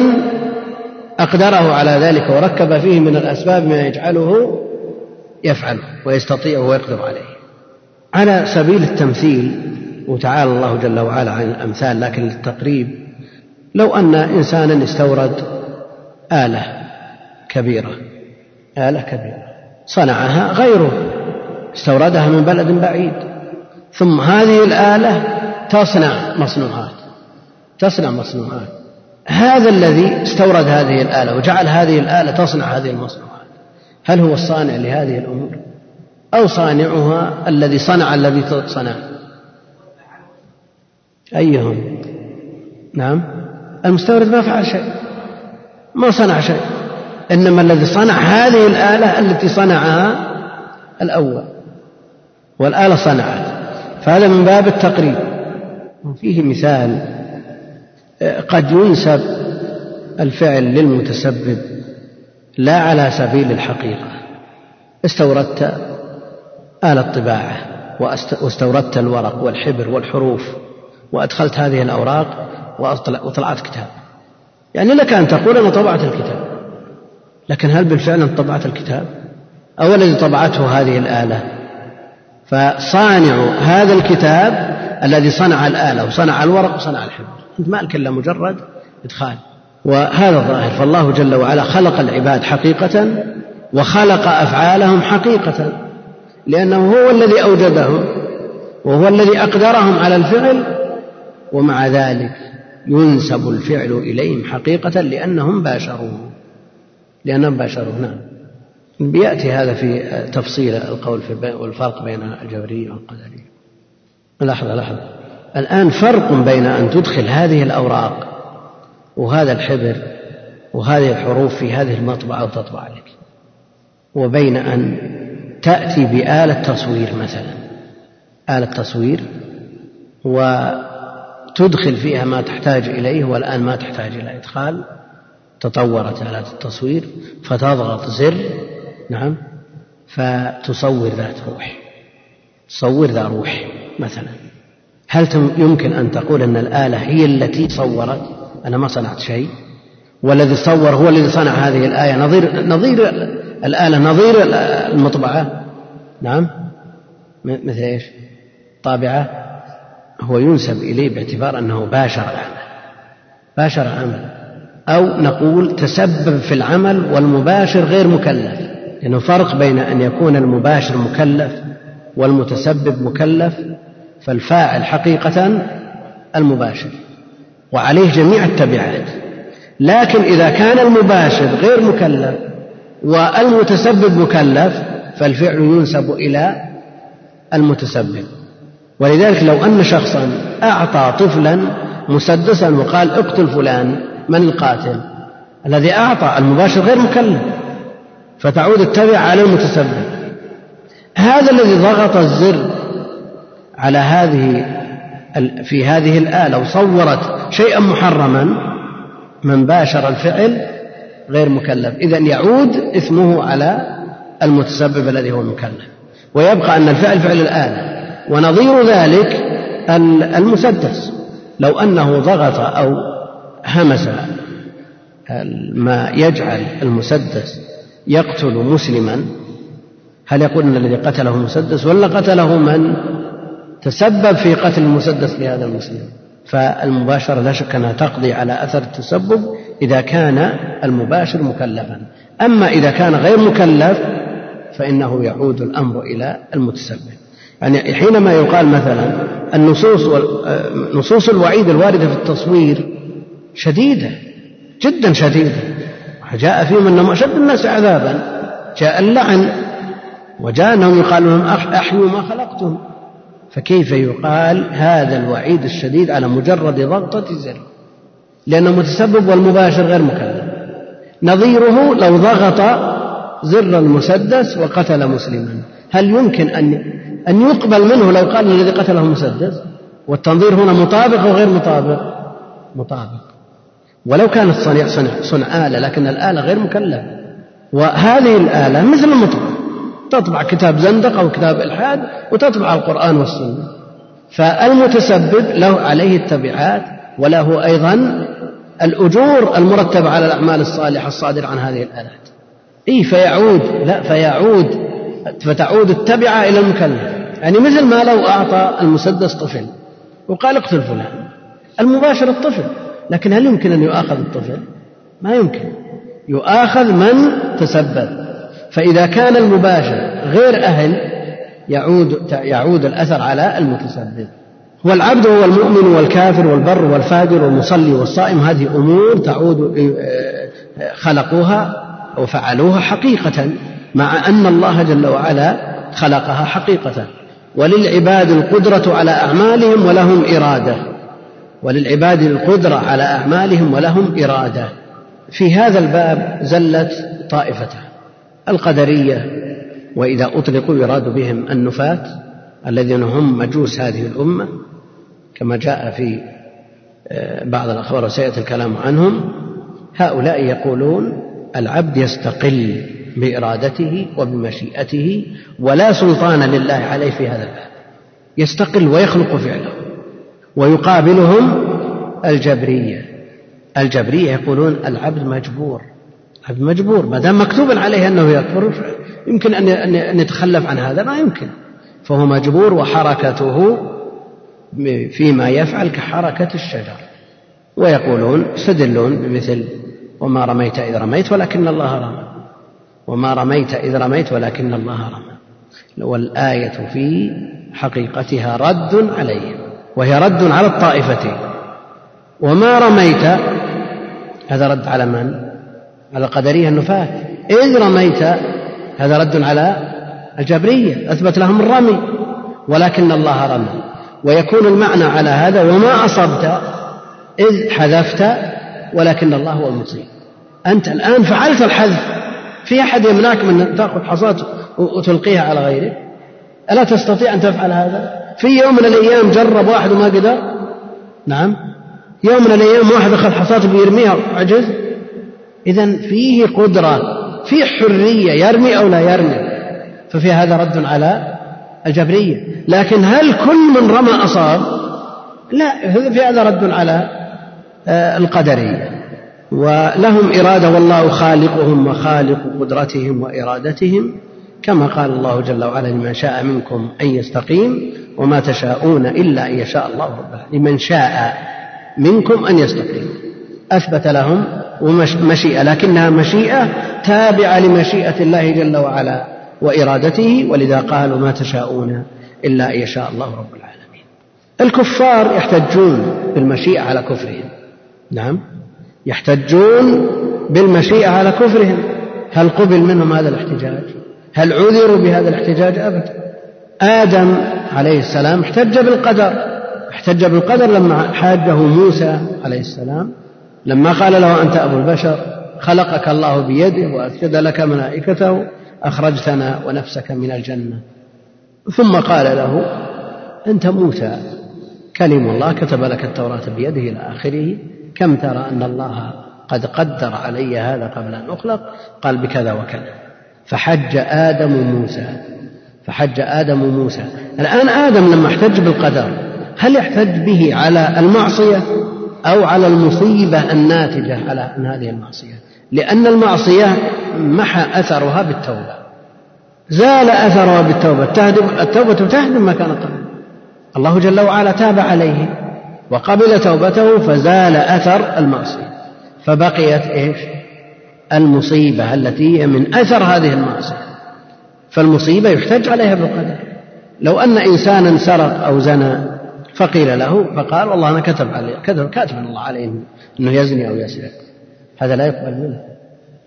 أقدره على ذلك وركب فيه من الأسباب ما يجعله يفعله ويستطيع ويقدر عليه. على سبيل التمثيل وتعالى الله جل وعلا عن الأمثال لكن للتقريب لو أن إنسانا استورد آلة كبيرة آلة كبيرة صنعها غيره استوردها من بلد بعيد ثم هذه الآلة تصنع مصنوعات تصنع مصنوعات. هذا الذي استورد هذه الآلة وجعل هذه الآلة تصنع هذه المصنوعات. هل هو الصانع لهذه الأمور؟ أو صانعها الذي صنع الذي صنع؟ أيهم؟ نعم. المستورد ما فعل شيء. ما صنع شيء. إنما الذي صنع هذه الآلة التي صنعها الأول. والآلة صنعت. فهذا من باب التقريب. فيه مثال. قد ينسب الفعل للمتسبب لا على سبيل الحقيقة. استوردت آلة طباعة واستوردت الورق والحبر والحروف وأدخلت هذه الأوراق وطلعت كتاب. يعني لك أن تقول أنا طبعت الكتاب. لكن هل بالفعل أنت طبعت الكتاب؟ أو الذي طبعته هذه الآلة؟ فصانع هذا الكتاب الذي صنع الآلة وصنع الورق وصنع الحبر. مالك إلا مجرد إدخال. وهذا الظاهر فالله جل وعلا خلق العباد حقيقة وخلق أفعالهم حقيقة لأنه هو الذي أوجدهم وهو الذي أقدرهم على الفعل ومع ذلك ينسب الفعل إليهم حقيقة لأنهم باشروه لأنهم باشروه نعم. بيأتي هذا في تفصيل القول في والفرق بين الجبرية والقدرية لحظة لحظة. الآن فرق بين أن تدخل هذه الأوراق وهذا الحبر وهذه الحروف في هذه المطبعة وتطبع لك وبين أن تأتي بآلة تصوير مثلا. آلة تصوير وتدخل فيها ما تحتاج إليه والآن ما تحتاج إلى إدخال تطورت آلات التصوير فتضغط زر نعم فتصور ذات روح تصور ذا روح مثلا. هل يمكن أن تقول أن الآلة هي التي صورت؟ أنا ما صنعت شيء. والذي صور هو الذي صنع هذه الآية. نظير نظير الآلة نظير المطبعة. نعم. مثل إيش؟ طابعة. هو ينسب إليه باعتبار أنه باشر العمل. باشر عمل أو نقول تسبب في العمل والمباشر غير مكلف. لأنه فرق بين أن يكون المباشر مكلف والمتسبب مكلف فالفاعل حقيقة المباشر وعليه جميع التبعات. لكن إذا كان المباشر غير مكلف والمتسبب مكلف فالفعل ينسب إلى المتسبب. ولذلك لو أن شخصا أعطى طفلا مسدسا وقال اقتل فلان من القاتل؟ الذي أعطى المباشر غير مكلف فتعود التبع على المتسبب. هذا الذي ضغط الزر على هذه في هذه الآلة وصورت شيئا محرما من باشر الفعل غير مكلف. إذا يعود إثمه على المتسبب الذي هو المكلف ويبقى أن الفعل فعل الآلة. ونظير ذلك المسدس لو أنه ضغط أو همس ما يجعل المسدس يقتل مسلما هل يقول إن الذي قتله مسدس ولا قتله من تسبب في قتل المسدس لهذا المسلم. فالمباشرة لا شك أنها تقضي على أثر التسبب إذا كان المباشر مكلفا. أما إذا كان غير مكلف فإنه يعود الأمر إلى المتسبب. يعني حينما يقال مثلا النصوص نصوص الوعيد الواردة في التصوير شديدة جدا شديدة. جاء فيهم أنهم أشد الناس عذابا جاء اللعن وجاء أنهم يقال لهم أحيوا ما خلقتم. فكيف يقال هذا الوعيد الشديد على مجرد ضغطة زر لأنه متسبب والمباشر غير مكلف. نظيره لو ضغط زر المسدس وقتل مسلما. هل يمكن أن أن يقبل منه لو قال الذي قتله مسدس؟ والتنظير هنا مطابق أو غير مطابق؟ مطابق. ولو كانت صنع صنع, صنع آلة لكن الآلة غير مكلفة. وهذه الآلة مثل المطبع تطبع كتاب زندق أو كتاب إلحاد وتطبع القرآن والسنة. فالمتسبب له عليه التبعات وله أيضا الأجور المرتبة على الأعمال الصالحة الصادرة عن هذه الآلات. إي فيعود لا فيعود فتعود التبعة إلى المكلف. يعني مثل ما لو أعطى المسدس طفل وقال اقتل فلان المباشر الطفل لكن هل يمكن أن يؤاخذ الطفل؟ ما يمكن. يؤاخذ من تسبب. فإذا كان المباشر غير أهل يعود يعود الأثر على المتسبب. والعبد هو المؤمن والكافر والبر والفاجر والمصلي والصائم. هذه أمور تعود خلقوها وفعلوها حقيقة مع أن الله جل وعلا خلقها حقيقة. وللعباد القدرة على أعمالهم ولهم إرادة. وللعباد القدرة على أعمالهم ولهم إرادة. في هذا الباب زلت طائفتان القدرية وإذا أطلقوا يراد بهم النفاة الذين هم مجوس هذه الأمة كما جاء في آه، بعض الأخبار وسيأتي الكلام عنهم. هؤلاء يقولون العبد يستقل بإرادته ويقابلهم الجبرية. الجبرية يقولون العبد مجبور. العبد مجبور. ما دام مكتوب عليه أنه يكفر يمكن أن يتخلف عن هذا ما يمكن. فهو مجبور وحركته فيما يفعل كحركة الشجر. ويقولون يستدلون بمثل وما رميت إذ رميت ولكن الله رمى. وما رميت إذ رميت ولكن الله رمى. والآية في حقيقتها رد عليهم وهي رد على الطائفتين وما رميت هذا رد على من؟ على القدرية النفاة إذ رميت هذا رد على الجبرية أثبت لهم الرمي ولكن الله رمى. ويكون المعنى على هذا وما أصبت إذ حذفت ولكن الله هو المصيب. أنت الآن فعلت الحذف. في أحد يمنعك من أن تأخذ حصاة وتلقيها على غيرك؟ ألا تستطيع أن تفعل هذا؟ في يوم من الأيام جرب واحد وما قدر؟ نعم. يوم من الأيام واحد أخذ حصاة بيرميها وعجز إذا فيه قدرة فيه حرية يرمي أو لا يرمي. ففي هذا رد على الجبرية. لكن هل كل من رمى أصاب؟ لا في هذا رد على آه، القدرية ولهم إرادة والله خالقهم وخالق قدرتهم وإرادتهم. كما قال الله جل وعلا لمن شاء منكم أن يستقيم وما تشاءون إلا أن يشاء الله. رب لمن شاء منكم أن يستقيم. أثبت لهم مشيئة لكنها مشيئة تابعة لمشيئة الله جل وعلا وإرادته ولذا قالوا ما تشاءون إلا أن يشاء الله رب العالمين. الكفار يحتجون بالمشيئة على كفرهم. نعم. يحتجون بالمشيئة على كفرهم. هل قبل منهم هذا الاحتجاج؟ هل عذروا بهذا الاحتجاج أبدا؟ آدم عليه السلام احتج بالقدر. احتج بالقدر لما حاجة موسى عليه السلام. لما قال له أنت أبو البشر خلقك الله بيده وأسجد لك ملائكته أخرجتنا ونفسك من الجنة. ثم قال له أنت موسى. كلم الله كتب لك التوراة بيده إلى آخره. كم ترى أن الله قد قدر علي هذا قبل أن أخلق؟ قال بكذا وكذا. فحج آدم موسى. فحج آدم موسى. الآن آدم لما احتج بالقدر هل يحتج به على المعصية؟ أو على المصيبة الناتجة على عن هذه المعصية. لأن المعصية محى أثرها بالتوبة. زال أثرها بالتوبة. التوبة تهدم ما كان قبل الله جل وعلا تاب عليه وقبل توبته فزال أثر المعصية. فبقيت إيش؟ المصيبة التي هي من أثر هذه المعصية. فالمصيبة يحتج عليها بالقدر. لو أن إنسانا سرق أو زنى فقيل له فقال والله أنا كتب عليه كتب كاتب الله عليه أنه يزني أو يسرق هذا لا يقبل منه.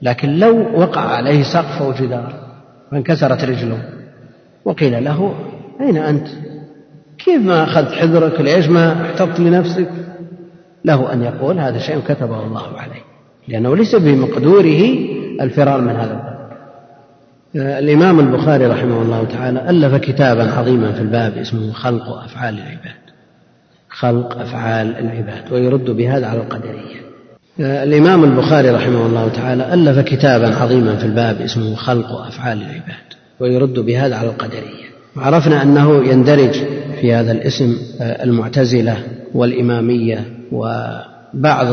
لكن لو وقع عليه سقف أو جدار فانكسرت رجله وقيل له أين أنت؟ كيف ما أخذت حذرك؟ ليش ما احتطت لنفسك؟ له أن يقول هذا شيء كتبه الله عليه لأنه ليس بمقدوره الفرار من هذا الباب. الإمام البخاري رحمه الله تعالى ألف كتابا عظيما في الباب اسمه خلق أفعال العباد. خلق أفعال العباد ويرد بهذا على القدرية. الإمام البخاري رحمه الله تعالى ألف كتابا عظيما في الباب اسمه خلق أفعال العباد ويرد بهذا على القدرية. عرفنا أنه يندرج في هذا الاسم المعتزلة والإمامية وبعض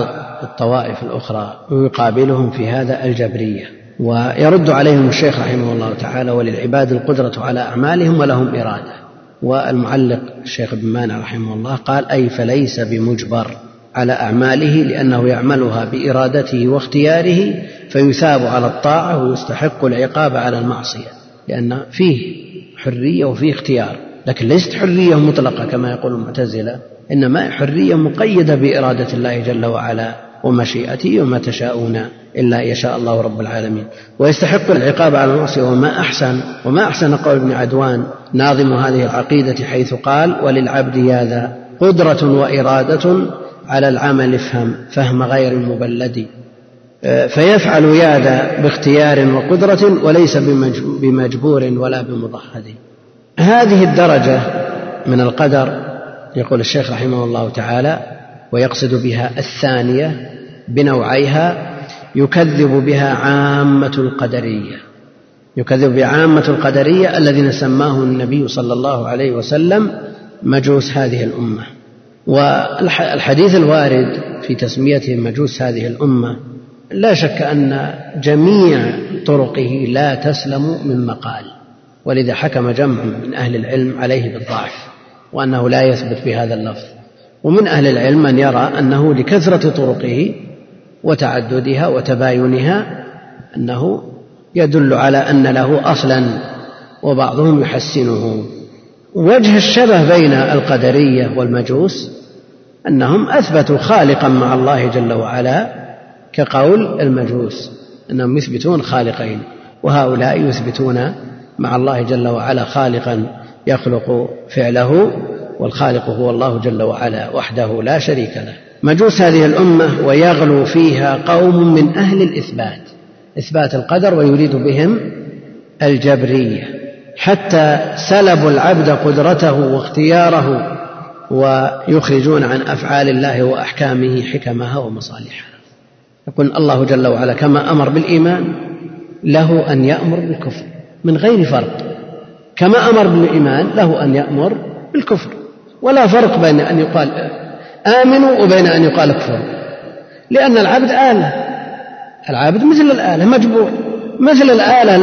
الطوائف الأخرى ويقابلهم في هذا الجبرية. ويرد عليهم الشيخ رحمه الله تعالى وللعباد القدرة على أعمالهم ولهم إرادة. والمعلق الشيخ ابن مانع رحمه الله قال أي فليس بمجبر على أعماله لأنه يعملها بإرادته واختياره فيثاب على الطاعة ويستحق العقاب على المعصية لأن فيه حرية وفيه اختيار لكن ليست حرية مطلقة كما يقول المعتزلة إنما حرية مقيدة بإرادة الله جل وعلا. ومشيئته وما تشاءون إلا يشاء الله رب العالمين. ويستحق العقاب على المعصية. وما أحسن وما أحسن قول ابن عدوان ناظم هذه العقيدة حيث قال وللعبد هذا قدرة وإرادة على العمل افهم فهم غير المبلد. آه، فيفعل ياذا باختيار وقدرة وليس بمجبور ولا بمضحد. هذه الدرجة من القدر يقول الشيخ رحمه الله تعالى ويقصد بها الثانية بنوعيها يكذب بها عامة القدرية. يكذب بعامة القدرية الذين سماه النبي صلى الله عليه وسلم مجوس هذه الأمة. والحديث الوارد في تسميتهم مجوس هذه الأمة لا شك أن جميع طرقه لا تسلم من مقال ولذا حكم جمع من أهل العلم عليه بالضعف وأنه لا يثبت بهذا اللفظ. ومن أهل العلم من يرى أنه لكثرة طرقه وتعددها وتباينها أنه يدل على أن له أصلا وبعضهم يحسنه. وجه الشبه بين القدرية والمجوس أنهم أثبتوا خالقا مع الله جل وعلا كقول المجوس أنهم يثبتون خالقين وهؤلاء يثبتون مع الله جل وعلا خالقا يخلق فعله والخالق هو الله جل وعلا وحده لا شريك له. مجوس هذه الأمة ويغلو فيها قوم من أهل الإثبات إثبات القدر ويريد بهم الجبرية. حتى سلبوا العبد قدرته واختياره ويخرجون عن أفعال الله وأحكامه حكمها ومصالحها. يقول الله جل وعلا كما أمر بالإيمان له أن يأمر بالكفر من غير فرق. كما أمر بالإيمان له أن يأمر بالكفر. ولا فرق بين أن يقال آمنوا وبين أن يقال اكفروا لأن العبد آلة. العبد مثل الآلة مجبور. مثل الآلة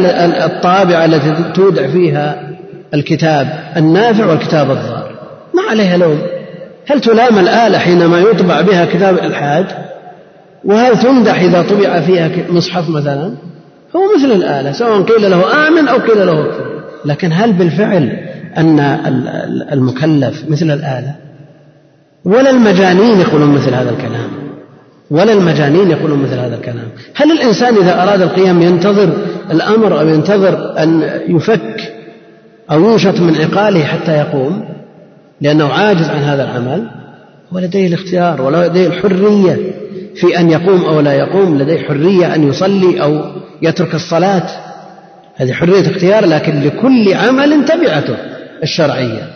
الطابعة التي تودع فيها الكتاب النافع والكتاب الضار. ما عليها لوم. هل تلام الآلة حينما يطبع بها كتاب الإلحاد؟ وهل تمدح إذا طبع فيها مصحف مثلا؟ هو مثل الآلة سواء قيل له آمن أو قيل له اكفر لكن هل بالفعل أن المكلف مثل الآلة. ولا المجانين يقولون مثل هذا الكلام. ولا المجانين يقولون مثل هذا الكلام. هل الإنسان إذا أراد القيام ينتظر الأمر أو ينتظر أن يفك أو ينشط من عقاله حتى يقوم؟ لأنه عاجز عن هذا العمل. ولديه الاختيار ولديه الحرية في أن يقوم أو لا يقوم لديه حرية أن يصلي أو يترك الصلاة. هذه حرية اختيار لكن لكل عمل تبعته. الشرعية.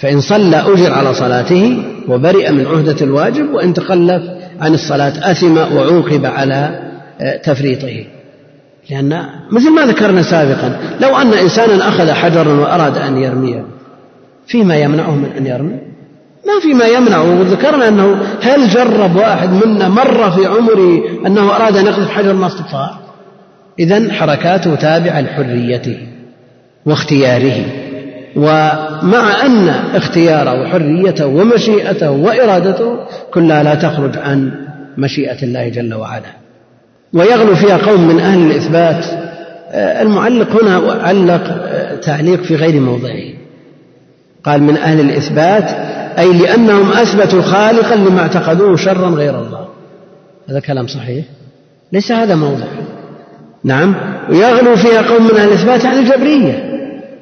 فإن صلى أجر على صلاته وبرئ من عهدة الواجب وإن تخلف عن الصلاة أثم وعوقب على آه، تفريطه. لأن مثل ما ذكرنا سابقا لو أن إنسانا أخذ حجرا وأراد أن يرميه فيما يمنعه من أن يرمي؟ ما فيما يمنعه. وذكرنا أنه هل جرب واحد منا مرة في عمره أنه أراد أن يقذف حجر ما استطاع؟ إذا حركاته تابعة لحريته واختياره. ومع أن اختياره وحريته ومشيئته وإرادته كلها لا تخرج عن مشيئة الله جل وعلا. ويغلو فيها قوم من أهل الإثبات. آه، المعلق هنا علق آه، تعليق في غير موضعه. قال من أهل الإثبات أي لأنهم أثبتوا خالقا لما اعتقدوه شرا غير الله. هذا كلام صحيح؟ ليس هذا موضع. نعم. ويغلو فيها قوم من أهل الإثبات عن الجبرية.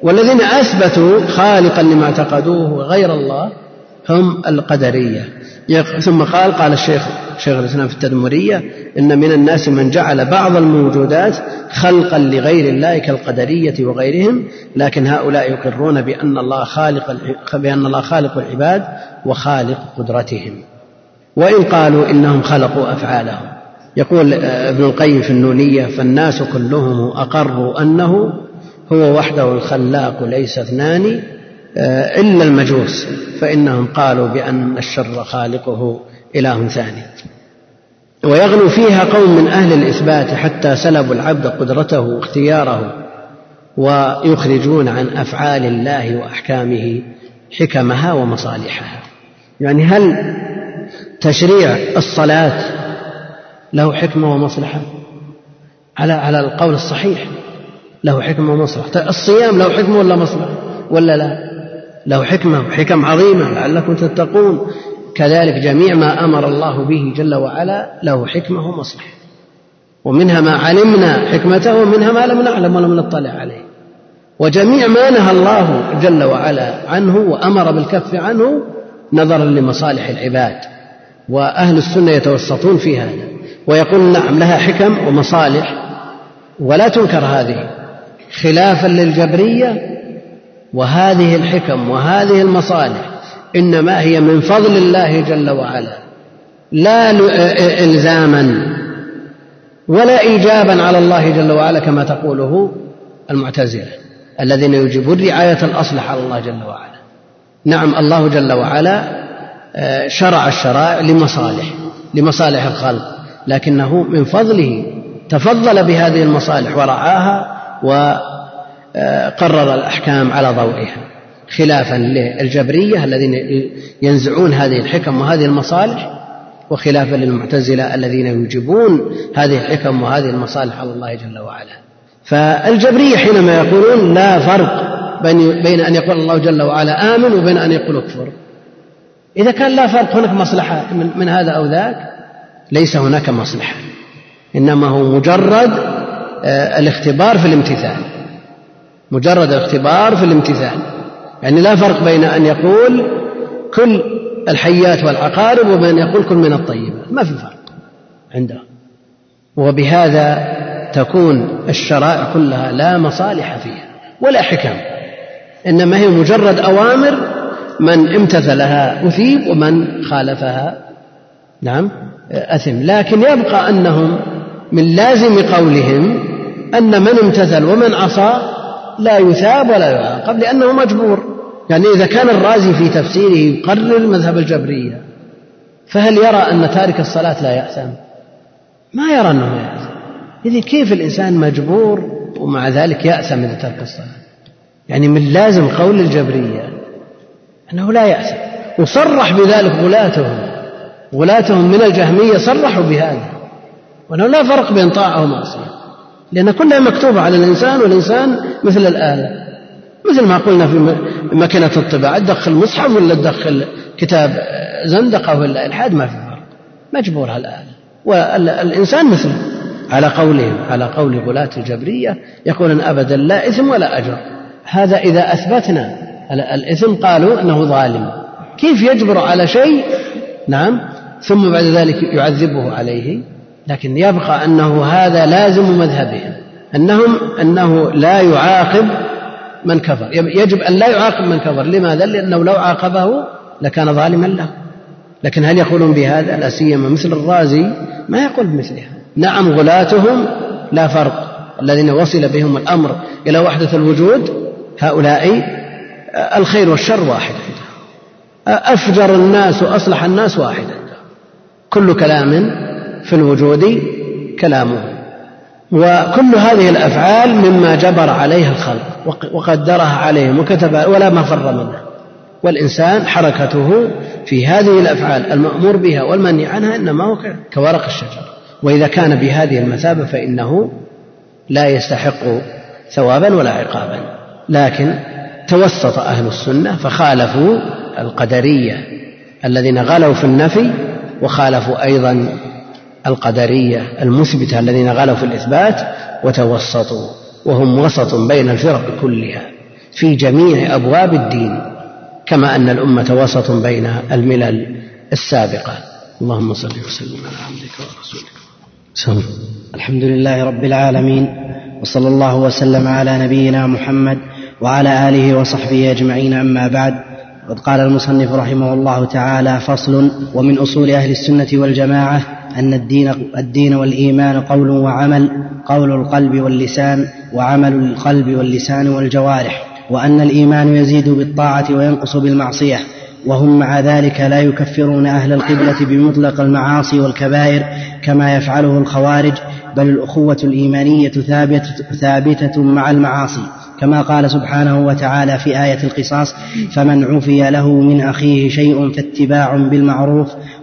والذين أثبتوا خالقا لما اعتقدوه غير الله هم القدرية. ثم قال قال الشيخ شيخ الإسلام في التدمرية إن من الناس من جعل بعض الموجودات خلقا لغير الله كالقدرية وغيرهم لكن هؤلاء يقرون بأن الله خالق بأن الله خالق العباد وخالق قدرتهم. وإن قالوا إنهم خلقوا أفعالهم. يقول ابن القيم في النونية فالناس كلهم أقروا أنه هو وحده الخلاق ليس اثنان آه، إلا المجوس فإنهم قالوا بأن الشر خالقه إله ثاني. ويغلو فيها قوم من أهل الإثبات حتى سلبوا العبد قدرته واختياره ويخرجون عن أفعال الله وأحكامه حكمها ومصالحها. يعني هل تشريع الصلاة له حكمة ومصلحة؟ على على القول الصحيح. له حكمة ومصلحة الصيام له حكمة ولا مصلحة؟ ولا لا؟ له حكمة وحكم عظيمة لعلكم تتقون. كذلك جميع ما أمر الله به جل وعلا له حكمة ومصلحة. ومنها ما علمنا حكمته ومنها ما لم نعلم ولم نطلع عليه. وجميع ما نهى الله جل وعلا عنه وأمر بالكف عنه نظرا لمصالح العباد. وأهل السنة يتوسطون في هذا. ويقول نعم لها حكم ومصالح. ولا تنكر هذه. خلافا للجبرية وهذه الحكم وهذه المصالح إنما هي من فضل الله جل وعلا لا الزاما ولا ايجابا على الله جل وعلا كما تقوله المعتزلة الذين يجيبون رعاية الاصلح على الله جل وعلا. نعم الله جل وعلا آه، شرع الشرائع لمصالح لمصالح الخلق لكنه من فضله تفضل بهذه المصالح ورعاها وقرر الأحكام على ضوئها خلافا للجبرية الذين ينزعون هذه الحكم وهذه المصالح وخلافا للمعتزلة الذين يوجبون هذه الحكم وهذه المصالح على الله جل وعلا. فالجبرية حينما يقولون لا فرق بين أن يقول الله جل وعلا آمن وبين أن يقول اكفر إذا كان لا فرق هناك مصلحة من هذا أو ذاك؟ ليس هناك مصلحة إنما هو مجرد الاختبار في الامتثال. مجرد الاختبار في الامتثال. يعني لا فرق بين أن يقول كل الحيات والعقارب وبين أن يقول كل من الطيبات. ما في فرق عنده. وبهذا تكون الشرائع كلها لا مصالح فيها ولا حكم. إنما هي مجرد أوامر من امتثلها أثيب ومن خالفها. نعم أثم. لكن يبقى أنهم من لازم قولهم أن من امتثل ومن عصى لا يثاب ولا يعاقب لأنه مجبور. يعني إذا كان الرازي في تفسيره يقرر مذهب الجبرية فهل يرى أن تارك الصلاة لا يأثم؟ ما يرى أنه يأثم. إذا كيف الإنسان مجبور ومع ذلك يأثم إذا ترك الصلاة؟ يعني من لازم قول الجبرية أنه لا يأثم. وصرح بذلك غلاتهم. غلاتهم من الجهمية صرحوا بهذا. وأنه لا فرق بين طاعة ومعصية. لأن كلها مكتوبة على الإنسان والإنسان مثل الآلة. مثل ما قلنا في مكنة الطباعة تدخل مصحف ولا تدخل كتاب زندقة ولا إلحاد؟ ما في فرق. مجبور على الآلة. والإنسان مثله على قولهم على قول غلاة الجبرية يقولون أبدا لا إثم ولا أجر. هذا إذا أثبتنا الإثم قالوا أنه ظالم. كيف يجبر على شيء؟ نعم. ثم بعد ذلك يعذبه عليه. لكن يبقى أنه هذا لازم مذهبهم أنهم أنه لا يعاقب من كفر. يجب أن لا يعاقب من كفر. لماذا؟ لأنه لو عاقبه لكان ظالما له. لكن هل يقولون بهذا؟ لا سيما مثل الرازي ما يقول بمثلها. نعم غلاتهم لا فرق. الذين وصل بهم الأمر إلى وحدة الوجود هؤلاء الخير والشر واحد. أفجر الناس وأصلح الناس واحد. كل كلام في الوجود كلامه. وكل هذه الأفعال مما جبر عليها الخلق وقدرها عليهم وكتب ولا مفر منها والإنسان حركته في هذه الأفعال المأمور بها والمنهي عنها إنما هو كورق الشجر. وإذا كان بهذه المثابة فإنه لا يستحق ثوابا ولا عقابا. لكن توسط أهل السنة فخالفوا القدرية الذين غلوا في النفي وخالفوا أيضا القدرية المثبتة الذين غلوا في الإثبات وتوسطوا وهم وسط بين الفرق كلها في جميع أبواب الدين كما أن الأمة وسط بين الملل السابقة. اللهم صل وسلم على عبدك ورسولك. سم. الحمد لله رب العالمين وصلى الله وسلم على نبينا محمد وعلى آله وصحبه أجمعين. أما بعد قد قال المصنف رحمه الله تعالى فصل ومن أصول أهل السنة والجماعة أن الدين, الدين والإيمان قول وعمل قول القلب واللسان وعمل القلب واللسان والجوارح وأن الإيمان يزيد بالطاعة وينقص بالمعصية وهم مع ذلك لا يكفرون أهل القبلة بمطلق المعاصي والكبائر كما يفعله الخوارج بل الأخوة الإيمانية ثابتة, ثابتة مع المعاصي كما قال سبحانه وتعالى في آية القصاص فمن عفي له من أخيه شيء فاتباع بالمعروف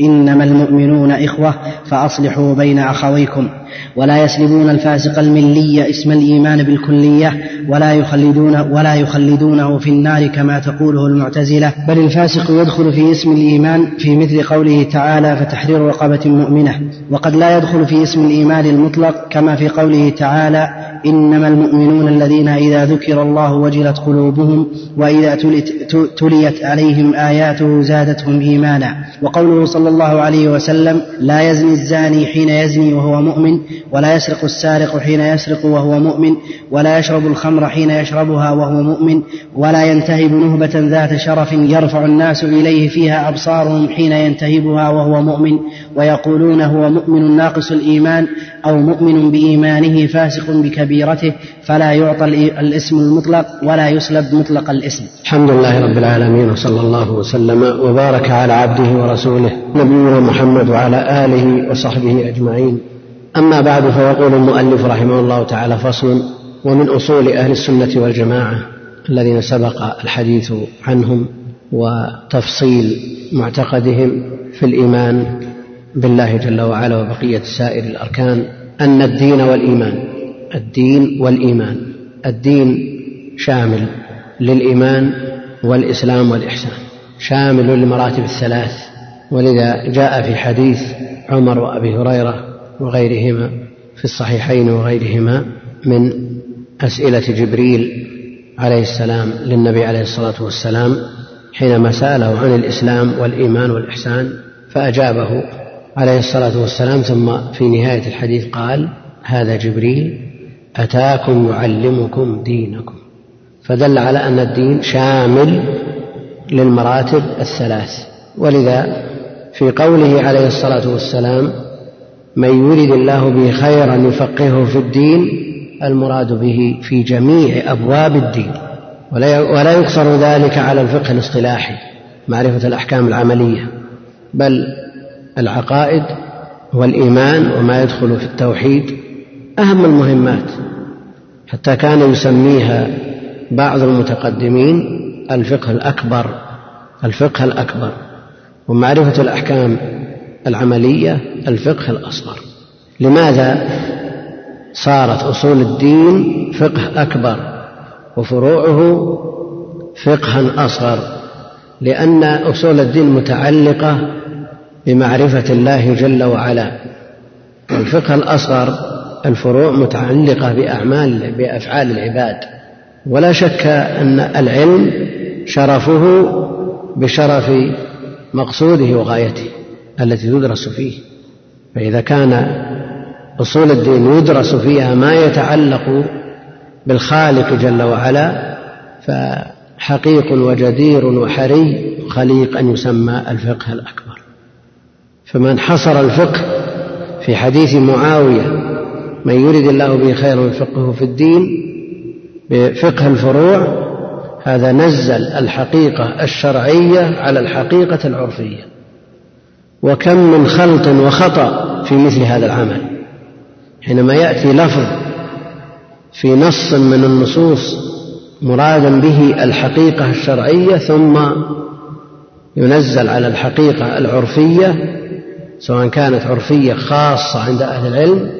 إنما المؤمنون إخوة فأصلحوا بين أخويكم. ولا يسلبون الفاسق الملي اسم الإيمان بالكلية ولا يخلدون ولا يخلدونه في النار كما تقوله المعتزلة. بل الفاسق يدخل في اسم الإيمان في مثل قوله تعالى فتحرير رقبة مؤمنة. وقد لا يدخل في اسم الإيمان المطلق كما في قوله تعالى إنما المؤمنون الذين إذا ذكر الله وجلت قلوبهم وإذا تليت عليهم آياته زادتهم إيمانا. وقوله صلى الله عليه وسلم لا يزني الزاني حين يزني وهو مؤمن ولا يسرق السارق حين يسرق وهو مؤمن ولا يشرب الخمر حين يشربها وهو مؤمن ولا ينتهب نهبة ذات شرف يرفع الناس إليه فيها أبصارهم حين ينتهبها وهو مؤمن ويقولون هو مؤمن ناقص الإيمان أو مؤمن بإيمانه فاسق بكبيرته فلا يعطى الاسم المطلق ولا يسلب مطلق الاسم. الحمد لله رب العالمين وصلى الله وسلم وبارك على عبده ورسوله نبينا محمد وعلى آله وصحبه أجمعين. أما بعد فيقول المؤلف رحمه الله تعالى فصل ومن أصول أهل السنة والجماعة الذين سبق الحديث عنهم وتفصيل معتقدهم في الإيمان بالله جل وعلا وبقية سائر الأركان أن الدين والإيمان الدين والإيمان الدين شامل للإيمان والإسلام والإحسان شامل للمراتب الثلاث. ولذا جاء في حديث عمر وأبي هريرة وغيرهما في الصحيحين وغيرهما من أسئلة جبريل عليه السلام للنبي عليه الصلاة والسلام حينما سأله عن الإسلام والإيمان والإحسان فأجابه عليه الصلاة والسلام ثم في نهاية الحديث قال هذا جبريل أتاكم يعلمكم دينكم. فدل على أن الدين شامل للمراتب الثلاث. ولذا في قوله عليه الصلاة والسلام من يرد الله به خيرا يفقهه في الدين المراد به في جميع أبواب الدين. ولا يقصر ذلك على الفقه الاصطلاحي معرفة الأحكام العملية بل العقائد والإيمان وما يدخل في التوحيد أهم المهمات حتى كان يسميها بعض المتقدمين الفقه الأكبر الفقه الأكبر ومعرفة الأحكام العملية الفقه الأصغر. لماذا صارت أصول الدين فقه أكبر وفروعه فقها أصغر؟ لأن أصول الدين متعلقة بمعرفة الله جل وعلا. والفقه الأصغر الفروع متعلقة بأعمال بأفعال العباد. ولا شك أن العلم شرفه بشرف مقصوده وغايته التي تدرس فيه. فإذا كان أصول الدين يدرس فيها ما يتعلق بالخالق جل وعلا فحقيق وجدير وحري خليق أن يسمى الفقه الأكبر. فمن حصر الفقه في حديث معاوية من يرد الله به خيرا يفقهه في الدين بفقه الفروع هذا نزل الحقيقة الشرعية على الحقيقة العرفية. وكم من خلط وخطأ في مثل هذا العمل. حينما يأتي لفظ في نص من النصوص مرادا به الحقيقة الشرعية ثم ينزل على الحقيقة العرفية سواء كانت عرفية خاصة عند أهل العلم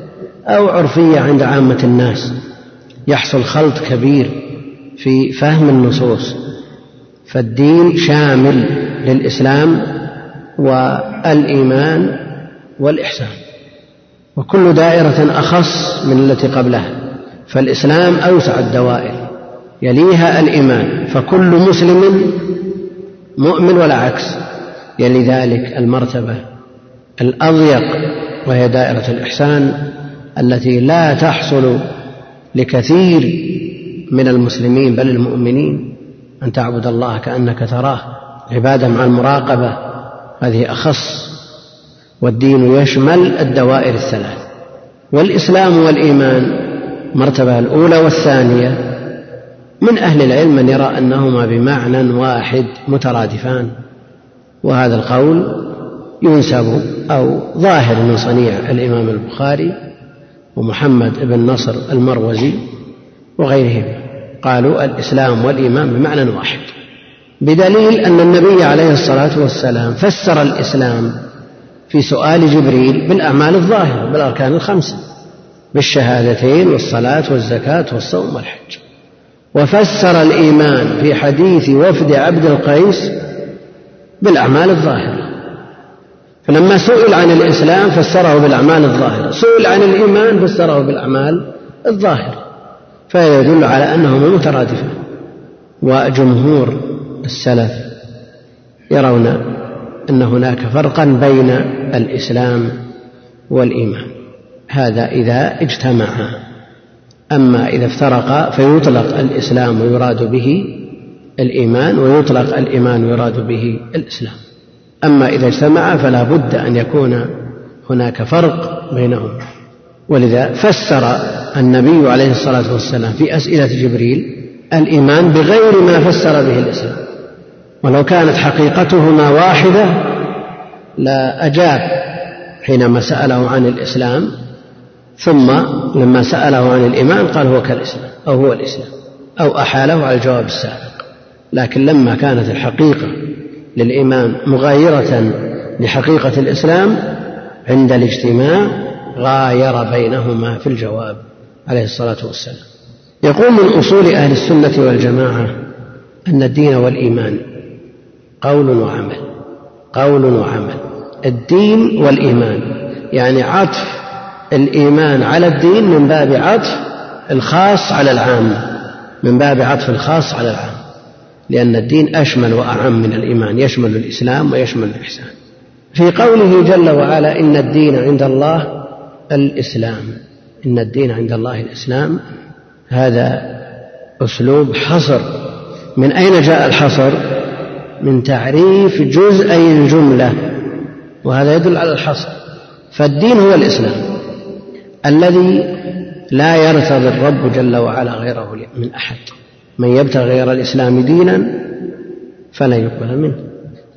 أو عرفية عند عامة الناس. يحصل خلط كبير في فهم النصوص. فالدين شامل للإسلام والإيمان والإحسان. وكل دائرة أخص من التي قبلها. فالإسلام أوسع الدوائر. يليها الإيمان. فكل مسلم مؤمن ولا عكس. يلي ذلك المرتبة. الأضيق وهي دائرة الإحسان التي لا تحصل لكثير من المسلمين بل المؤمنين أن تعبد الله كأنك تراه عبادة مع المراقبة هذه أخص والدين يشمل الدوائر الثلاث والإسلام والإيمان مرتبة الأولى والثانية. من أهل العلم من يرى أنهما بمعنى واحد مترادفان. وهذا القول ينسب أو ظاهر من صنيع الإمام البخاري ومحمد بن نصر المروزي وغيرهم قالوا الإسلام والإيمان بمعنى واحد بدليل أن النبي عليه الصلاة والسلام فسر الإسلام في سؤال جبريل بالأعمال الظاهرة بالأركان الخمسة بالشهادتين والصلاة والزكاة والصوم والحج. وفسر الإيمان في حديث وفد عبد القيس بالأعمال الظاهرة. فلما سئل عن الإسلام فسره بالأعمال الظاهرة. سئل عن الإيمان فسره بالأعمال الظاهرة. فهذا يدل على أنهما مترادفان. وجمهور السلف يرون أن هناك فرقا بين الإسلام والإيمان. هذا إذا اجتمعا أما إذا افترقا فيطلق الإسلام ويراد به الإيمان ويطلق الإيمان ويراد به الإسلام. أما إذا اجتمعا فلا بد أن يكون هناك فرق بينهما ولذا فسر النبي عليه الصلاة والسلام في أسئلة جبريل الإيمان بغير ما فسر به الإسلام. ولو كانت حقيقتهما واحدة لا أجاب حينما سأله عن الإسلام ثم لما سأله عن الإيمان قال هو كالإسلام أو هو الإسلام أو أحاله على الجواب السابق. لكن لما كانت الحقيقة للإيمان مغايرة لحقيقة الإسلام عند الاجتماع غاير بينهما في الجواب عليه الصلاة والسلام. يقول من أصول أهل السنة والجماعة أن الدين والإيمان قول وعمل قول وعمل. الدين والإيمان يعني عطف الإيمان على الدين من باب عطف الخاص على العام من باب عطف الخاص على العام. لأن الدين أشمل وأعم من الإيمان يشمل الإسلام ويشمل الإحسان. في قوله جل وعلا إن الدين عند الله الإسلام. إن الدين عند الله الإسلام. هذا أسلوب حصر. من أين جاء الحصر؟ من تعريف جزئي الجملة وهذا يدل على الحصر. فالدين هو الإسلام. الذي لا يرتضي الرب جل وعلا غيره من أحد. من يبتغي غير الإسلام دينا فلا يقبل منه.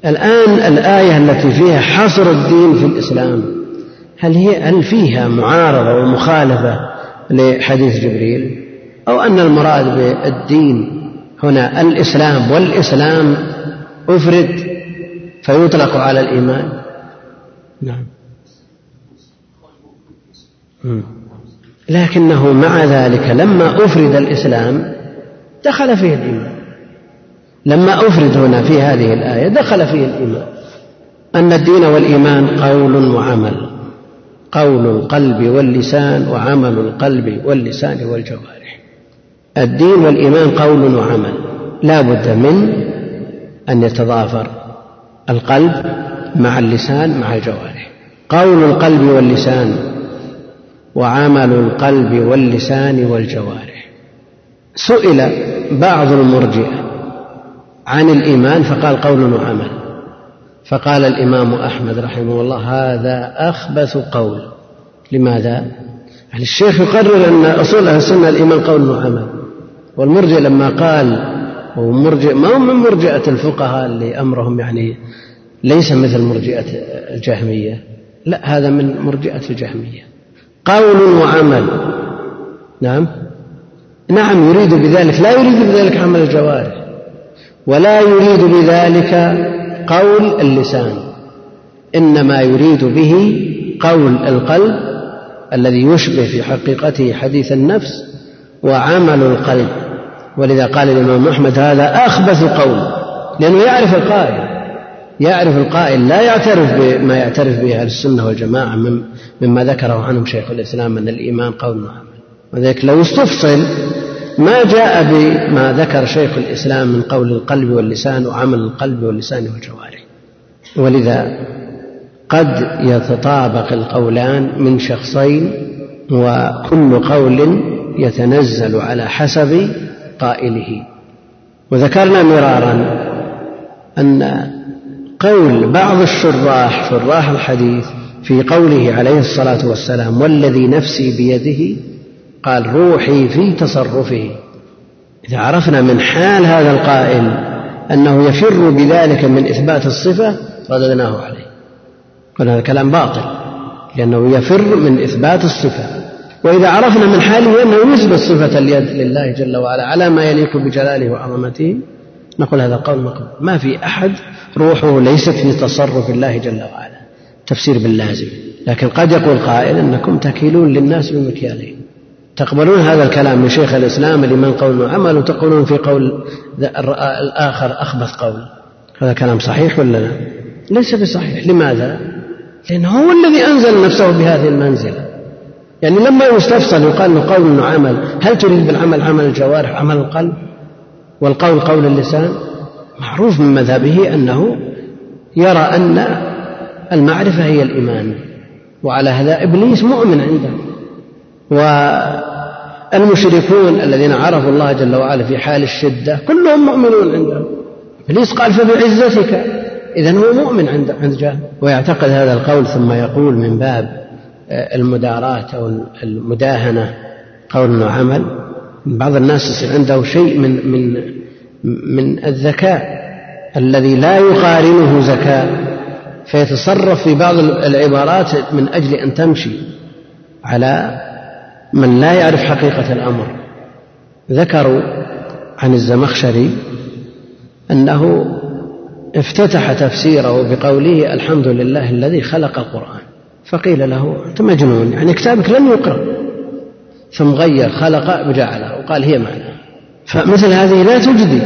الآن الآية التي فيها حصر الدين في الإسلام هل هي هل فيها معارضة ومخالفة لحديث جبريل؟ أو أن المراد بالدين هنا الإسلام والإسلام أفرد فيطلق على الإيمان؟ نعم. لكنه مع ذلك لما أفرد الإسلام دخل فيه الإيمان. لما أفرد هنا في هذه الآية دخل فيه الإيمان. أن الدين والإيمان قول وعمل. قول القلب واللسان وعمل القلب واللسان والجوارح. الدين والإيمان قول وعمل. لا بد من أن يتضافر القلب مع اللسان مع الجوارح. قول القلب واللسان وعمل القلب واللسان والجوارح. سئل بعض المرجئة عن الإيمان فقال قول وعمل. فقال الإمام أحمد رحمه الله هذا أخبث قول. لماذا؟ يعني الشيخ يقرر أن أصول أهل السنة الإيمان قول وعمل. والمرجئ لما قال ومرجئ ما هو من مرجئة الفقهاء اللي أمرهم يعني ليس مثل مرجئة الجهمية. لا هذا من مرجئة الجهمية. قول وعمل. نعم؟ نعم يريد بذلك. لا يريد بذلك عمل الجوارح. ولا يريد بذلك قول اللسان. إنما يريد به قول القلب الذي يشبه في حقيقته حديث النفس وعمل القلب. ولذا قال الإمام أحمد هذا أخبث قول لأنه يعرف القائل. يعرف القائل لا يعترف بما يعترف به أهل السنة والجماعة مما ذكره عنهم شيخ الإسلام أن الإيمان قول وعمل وذلك لو استفصل ما جاء بما ذكر شيخ الإسلام من قول القلب واللسان وعمل القلب واللسان والجوارح. ولذا قد يتطابق القولان من شخصين وكل قول يتنزل على حسب قائله. وذكرنا مرارا أن قول بعض الشراح شراح الحديث في قوله عليه الصلاة والسلام والذي نفسي بيده قال روحي في تصرفه إذا عرفنا من حال هذا القائل أنه يفر بذلك من إثبات الصفة رددناه عليه. قلنا هذا كلام باطل لأنه يفر من إثبات الصفة. وإذا عرفنا من حاله أنه يثبت صفة اليد لله جل وعلا على ما يليق بجلاله وعظمته نقول هذا قول مقبول. ما في أحد روحه ليست في تصرف الله جل وعلا. تفسير باللازم. لكن قد يقول قائل أنكم تكيلون للناس بمكيالهم. تقبلون هذا الكلام من شيخ الإسلام لمن قول وعمل وتقولون في قول الآخر أخبث قول. هذا كلام صحيح ولا لا؟ ليس بصحيح. لماذا؟ لأنه هو الذي أنزل نفسه بهذه المنزلة. يعني لما يستفصل يقال إنه قول وعمل هل تريد بالعمل عمل الجوارح عمل القلب؟ والقول قول اللسان؟ معروف من مذهبه أنه يرى أن المعرفة هي الإيمان. وعلى هذا إبليس مؤمن عنده. والمشركون الذين عرفوا الله جل وعلا في حال الشدة كلهم مؤمنون عنده إبليس قال فبعزتك اذا هو مؤمن عند عند ويعتقد هذا القول ثم يقول من باب المداراة أو المداهنة قول وعمل بعض الناس يصير عنده شيء من من من الذكاء الذي لا يقارنه زكاء فيتصرف في بعض العبارات من أجل أن تمشي على من لا يعرف حقيقة الأمر. ذكروا عن الزمخشري أنه افتتح تفسيره بقوله الحمد لله الذي خلق القرآن. فقيل له أنت مجنون يعني كتابك لن يقرأ. ثم غير خلق وجعله وقال هي معنى. فمثل هذه لا تجدي.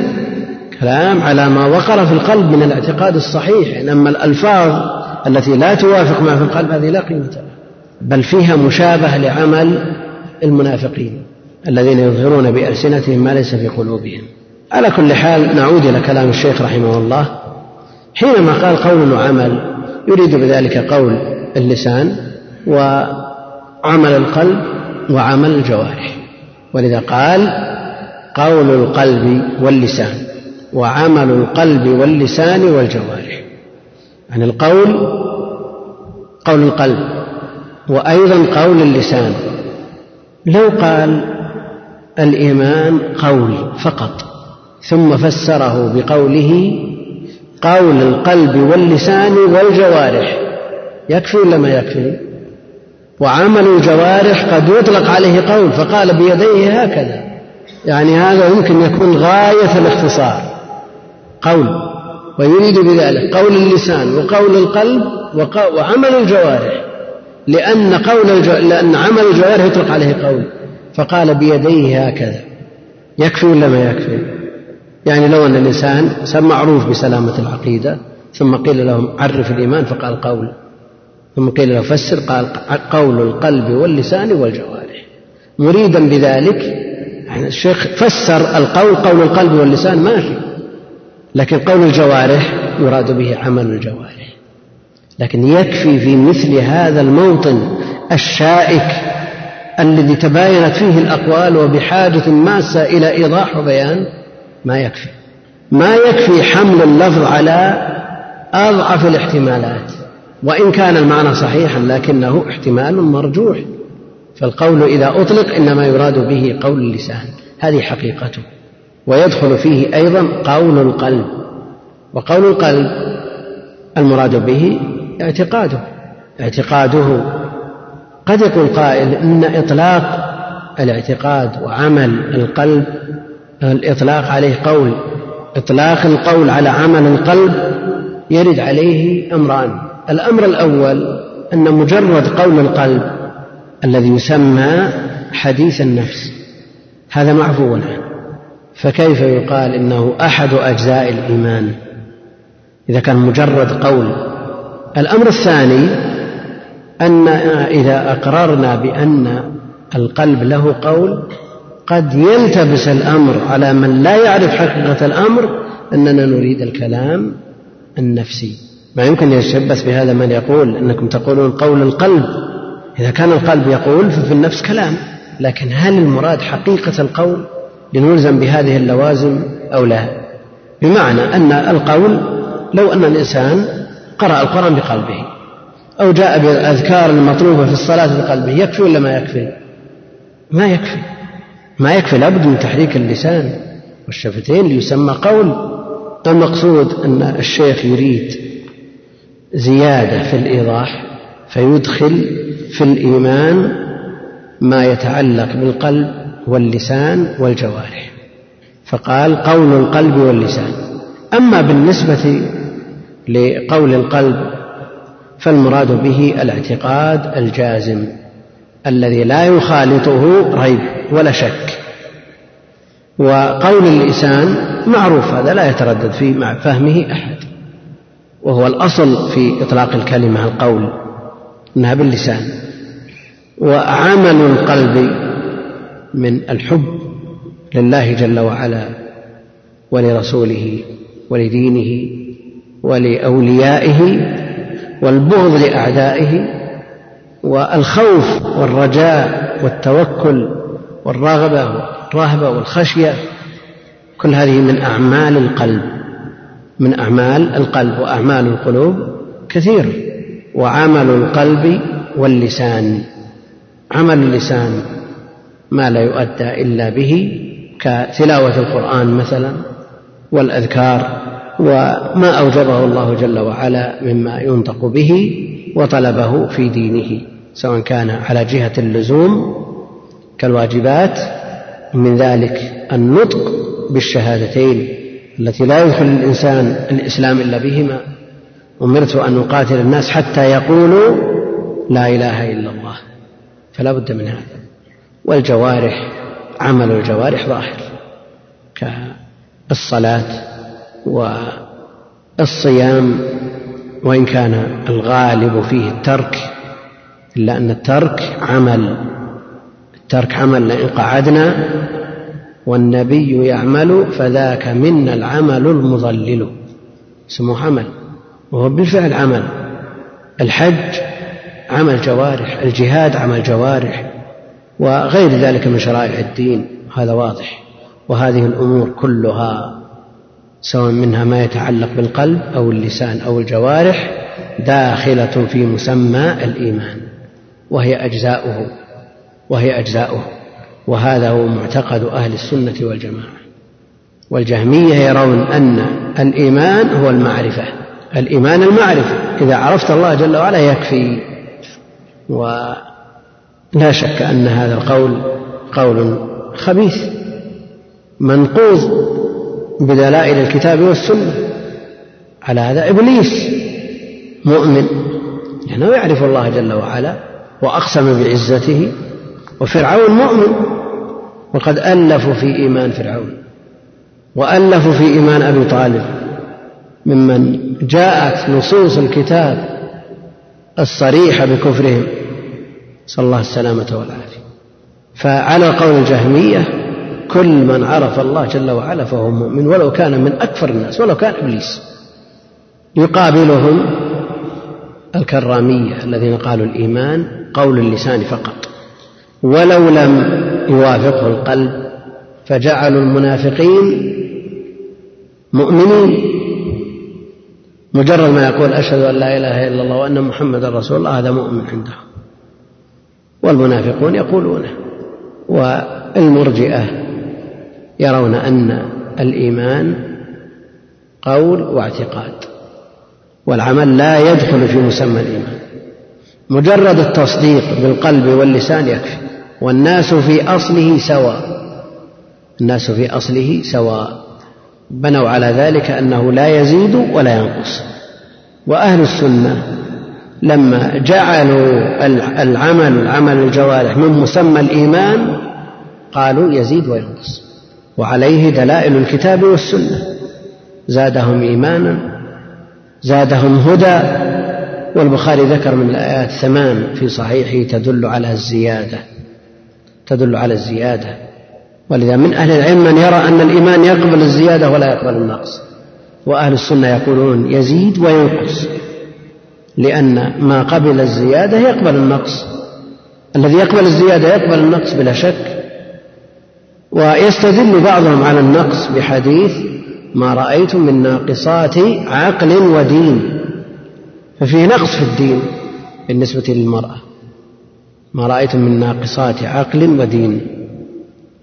كلام على ما وقر في القلب من الاعتقاد الصحيح. إنما الألفاظ التي لا توافق ما في القلب هذه لا قيمة لها. بل فيها مشابهة لعمل المنافقين الذين يظهرون بألسنتهم ما ليس في قلوبهم. على كل حال نعود إلى كلام الشيخ رحمه الله. حينما قال قول وعمل يريد بذلك قول اللسان وعمل القلب وعمل الجوارح. ولذا قال قول القلب واللسان وعمل القلب واللسان والجوارح. يعني القول قول القلب وأيضا قول اللسان لو قال الإيمان قول فقط ثم فسره بقوله قول القلب واللسان والجوارح يكفي ولا ما يكفي؟ وعمل الجوارح قد يطلق عليه قول فقال بيديه هكذا يعني هذا يمكن يكون غاية الاختصار قول ويريد بذلك قول اللسان وقول القلب وعمل الجوارح. لأن قول. لأن عمل الجوارح يطلق عليه قول. فقال بيديه هكذا. يكفي ولا ما يكفي؟ يعني لو أن الإنسان معروف بسلامة العقيدة ثم قيل لهم عرف الإيمان فقال قول. ثم قيل له فسر قال قول القلب واللسان والجوارح. مريدا بذلك يعني الشيخ فسر القول قول القلب واللسان ماشي لكن قول الجوارح يراد به عمل الجوارح. لكن يكفي في مثل هذا الموطن الشائك الذي تباينت فيه الأقوال وبحاجة ماسة إلى إيضاح وبيان ما يكفي. ما يكفي حمل اللفظ على أضعف الاحتمالات وإن كان المعنى صحيحا لكنه احتمال مرجوح. فالقول إذا أطلق إنما يراد به قول اللسان هذه حقيقته. ويدخل فيه أيضا قول القلب وقول القلب المراد به اعتقاده. اعتقاده قد يقول قائل إن إطلاق الاعتقاد وعمل القلب الإطلاق عليه قول إطلاق القول على عمل القلب يرد عليه أمران. الأمر الأول أن مجرد قول القلب الذي يسمى حديث النفس هذا معفو عنه فكيف يقال إنه أحد أجزاء الإيمان؟ إذا كان مجرد قول الأمر الثاني أن إذا أقررنا بأن القلب له قول قد يلتبس الأمر على من لا يعرف حقيقة الأمر أننا نريد الكلام النفسي. ما يمكن يتشبث بهذا من يقول أنكم تقولون قول القلب. إذا كان القلب يقول ففي النفس كلام لكن هل المراد حقيقة القول لنلزم بهذه اللوازم أو لا؟ بمعنى أن القول لو أن الإنسان قرأ القرآن بقلبه أو جاء بالأذكار المطلوبة في الصلاة بقلبه يكفي ولا ما يكفي؟ ما يكفي. ما يكفي لابد من تحريك اللسان والشفتين ليسمى قول. المقصود أن الشيخ يريد زيادة في الإيضاح فيدخل في الإيمان ما يتعلق بالقلب واللسان والجوارح. فقال قول القلب واللسان. أما بالنسبة لقول القلب فالمراد به الاعتقاد الجازم الذي لا يخالطه ريب ولا شك. وقول اللسان معروف هذا لا يتردد في مع فهمه أحد. وهو الأصل في إطلاق الكلمة القول إنها باللسان. وعمل القلب من الحب لله جل وعلا ولرسوله ولدينه ولأوليائه والبغض لأعدائه والخوف والرجاء والتوكل والرغبة والرهبة والخشية كل هذه من أعمال القلب من أعمال القلب وأعمال القلوب كثير وعمل القلب واللسان عمل اللسان ما لا يؤدى إلا به كتلاوة القرآن مثلا والأذكار وما أوجبه الله جل وعلا مما ينطق به وطلبه في دينه سواء كان على جهة اللزوم كالواجبات من ذلك النطق بالشهادتين التي لا يدخل الإنسان الإسلام إلا بهما. أمرت أن أقاتل الناس حتى يقولوا لا إله إلا الله فلا بد من هذا. والجوارح عمل الجوارح ظاهر كالصلاة والصيام وإن كان الغالب فيه الترك إلا أن الترك عمل. الترك عمل لئن قعدنا والنبي يعمل فذاك منا العمل المضلل. اسمه عمل وهو بالفعل عمل. الحج عمل جوارح الجهاد عمل جوارح وغير ذلك من شرائع الدين هذا واضح. وهذه الأمور كلها سواء منها ما يتعلق بالقلب أو اللسان أو الجوارح داخلة في مسمى الإيمان وهي أجزاؤه وهي أجزاؤه وهذا هو معتقد أهل السنة والجماعة. والجهمية يرون أن الإيمان هو المعرفة الإيمان المعرفة إذا عرفت الله جل وعلا يكفي. ولا شك أن هذا القول قول خبيث منقوض. بدلائل الكتاب والسنة. على هذا إبليس مؤمن لأنه يعني يعرف الله جل وعلا وأقسم بعزته. وفرعون مؤمن وقد ألفوا في إيمان فرعون وألفوا في إيمان أبي طالب. ممن جاءت نصوص الكتاب الصريحة بكفرهم صلى الله السلامة والعافية. فعلى قول الجهمية كل من عرف الله جل وعلا فهو مؤمن ولو كان من أكفر الناس ولو كان إبليس. يقابلهم الكرامية الذين قالوا الإيمان قول اللسان فقط. ولو لم يوافقه القلب فجعلوا المنافقين مؤمنين. مجرد ما يقول أشهد أن لا إله إلا الله وأن محمدا رسول الله هذا مؤمن عندهم. والمنافقون يقولونه. والمرجئة يرون أن الإيمان قول واعتقاد والعمل لا يدخل في مسمى الإيمان. مجرد التصديق بالقلب واللسان يكفي والناس في أصله سواء. الناس في أصله سواء. بنوا على ذلك أنه لا يزيد ولا ينقص. وأهل السنة لما جعلوا العمل عمل الجوارح من مسمى الإيمان قالوا يزيد وينقص. وعليه دلائل الكتاب والسنة. زادهم إيمانا زادهم هدى. والبخاري ذكر من الآيات ثمان في صحيحه تدل على الزيادة تدل على الزيادة. ولذا من أهل العلم من يرى أن الإيمان يقبل الزيادة ولا يقبل النقص. وأهل السنة يقولون يزيد وينقص لأن ما قبل الزيادة يقبل النقص. الذي يقبل الزيادة يقبل النقص بلا شك. ويستدل بعضهم على النقص بحديث ما رأيتم من ناقصات عقل ودين. ففيه نقص في الدين بالنسبة للمرأة. ما رأيتم من ناقصات عقل ودين.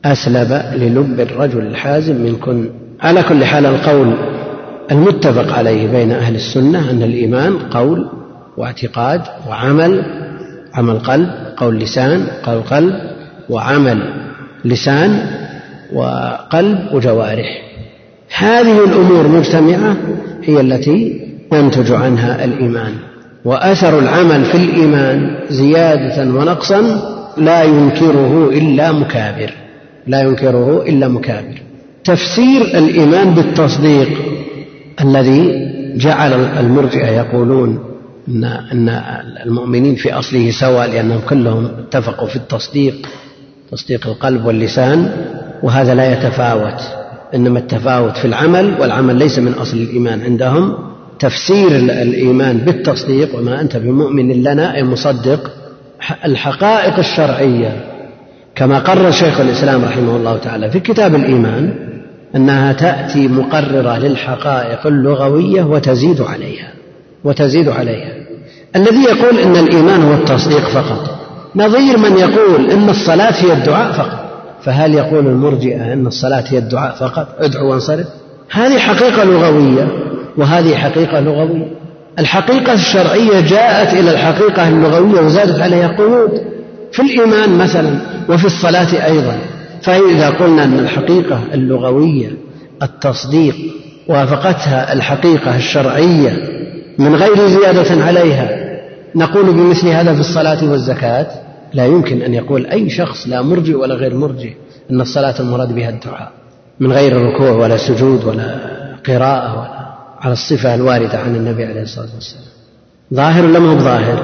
أسلب للب الرجل الحازم منكن على كل حال القول المتفق عليه بين أهل السنة أن الإيمان قول واعتقاد وعمل. عمل قلب قول لسان قول قلب وعمل. لسان وقلب وجوارح. هذه الأمور مجتمعة هي التي ينتج عنها الإيمان. وأثر العمل في الإيمان زيادة ونقصا لا ينكره إلا مكابر. لا ينكره إلا مكابر. تفسير الإيمان بالتصديق الذي جعل المرجئة يقولون أن أن المؤمنين في أصله سواء لأنهم كلهم اتفقوا في التصديق. تصديق القلب واللسان وهذا لا يتفاوت. إنما التفاوت في العمل والعمل ليس من أصل الإيمان عندهم. تفسير الإيمان بالتصديق وما أنت بمؤمن لنا أي مصدق الحقائق الشرعية. كما قرر شيخ الإسلام رحمه الله تعالى في كتاب الإيمان أنها تأتي مقررة للحقائق اللغوية وتزيد عليها وتزيد عليها. الذي يقول إن الإيمان هو التصديق فقط. نظير من يقول إن الصلاة هي الدعاء فقط. فهل يقول المرجئة أن الصلاة هي الدعاء فقط؟ ادعو وانصرف. هذه حقيقة لغوية وهذه حقيقة لغوية. الحقيقة الشرعية جاءت إلى الحقيقة اللغوية وزادت عليها قيود. في الإيمان مثلا وفي الصلاة أيضا. فإذا قلنا أن الحقيقة اللغوية التصديق وافقتها الحقيقة الشرعية من غير زيادة عليها نقول بمثل هذا في الصلاة والزكاة لا يمكن أن يقول أي شخص لا مرجئ ولا غير مرجئ أن الصلاة المراد بها الدعاء من غير ركوع ولا سجود ولا قراءة ولا على الصفة الواردة عن النبي عليه الصلاة والسلام. ظاهر ما هو ظاهر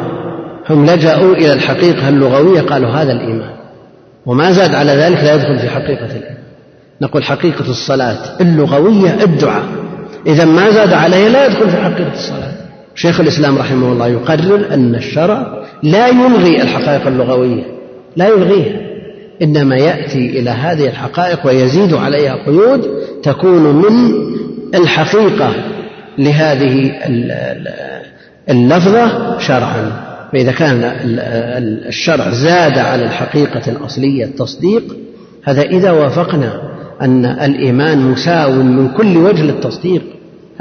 هم لجأوا إلى الحقيقة اللغوية قالوا هذا الإيمان. وما زاد على ذلك لا يدخل في حقيقة الإيمان. نقول حقيقة الصلاة اللغوية الدعاء. إذا ما زاد عليها لا يدخل في حقيقة الصلاة. شيخ الإسلام رحمه الله يقرر أن الشرع لا يلغي الحقائق اللغوية لا يلغيها إنما يأتي إلى هذه الحقائق ويزيد عليها قيود تكون من الحقيقة لهذه اللفظة شرعا. فإذا كان الشرع زاد على الحقيقة الأصلية التصديق هذا إذا وافقنا أن الإيمان مساو من كل وجه للتصديق.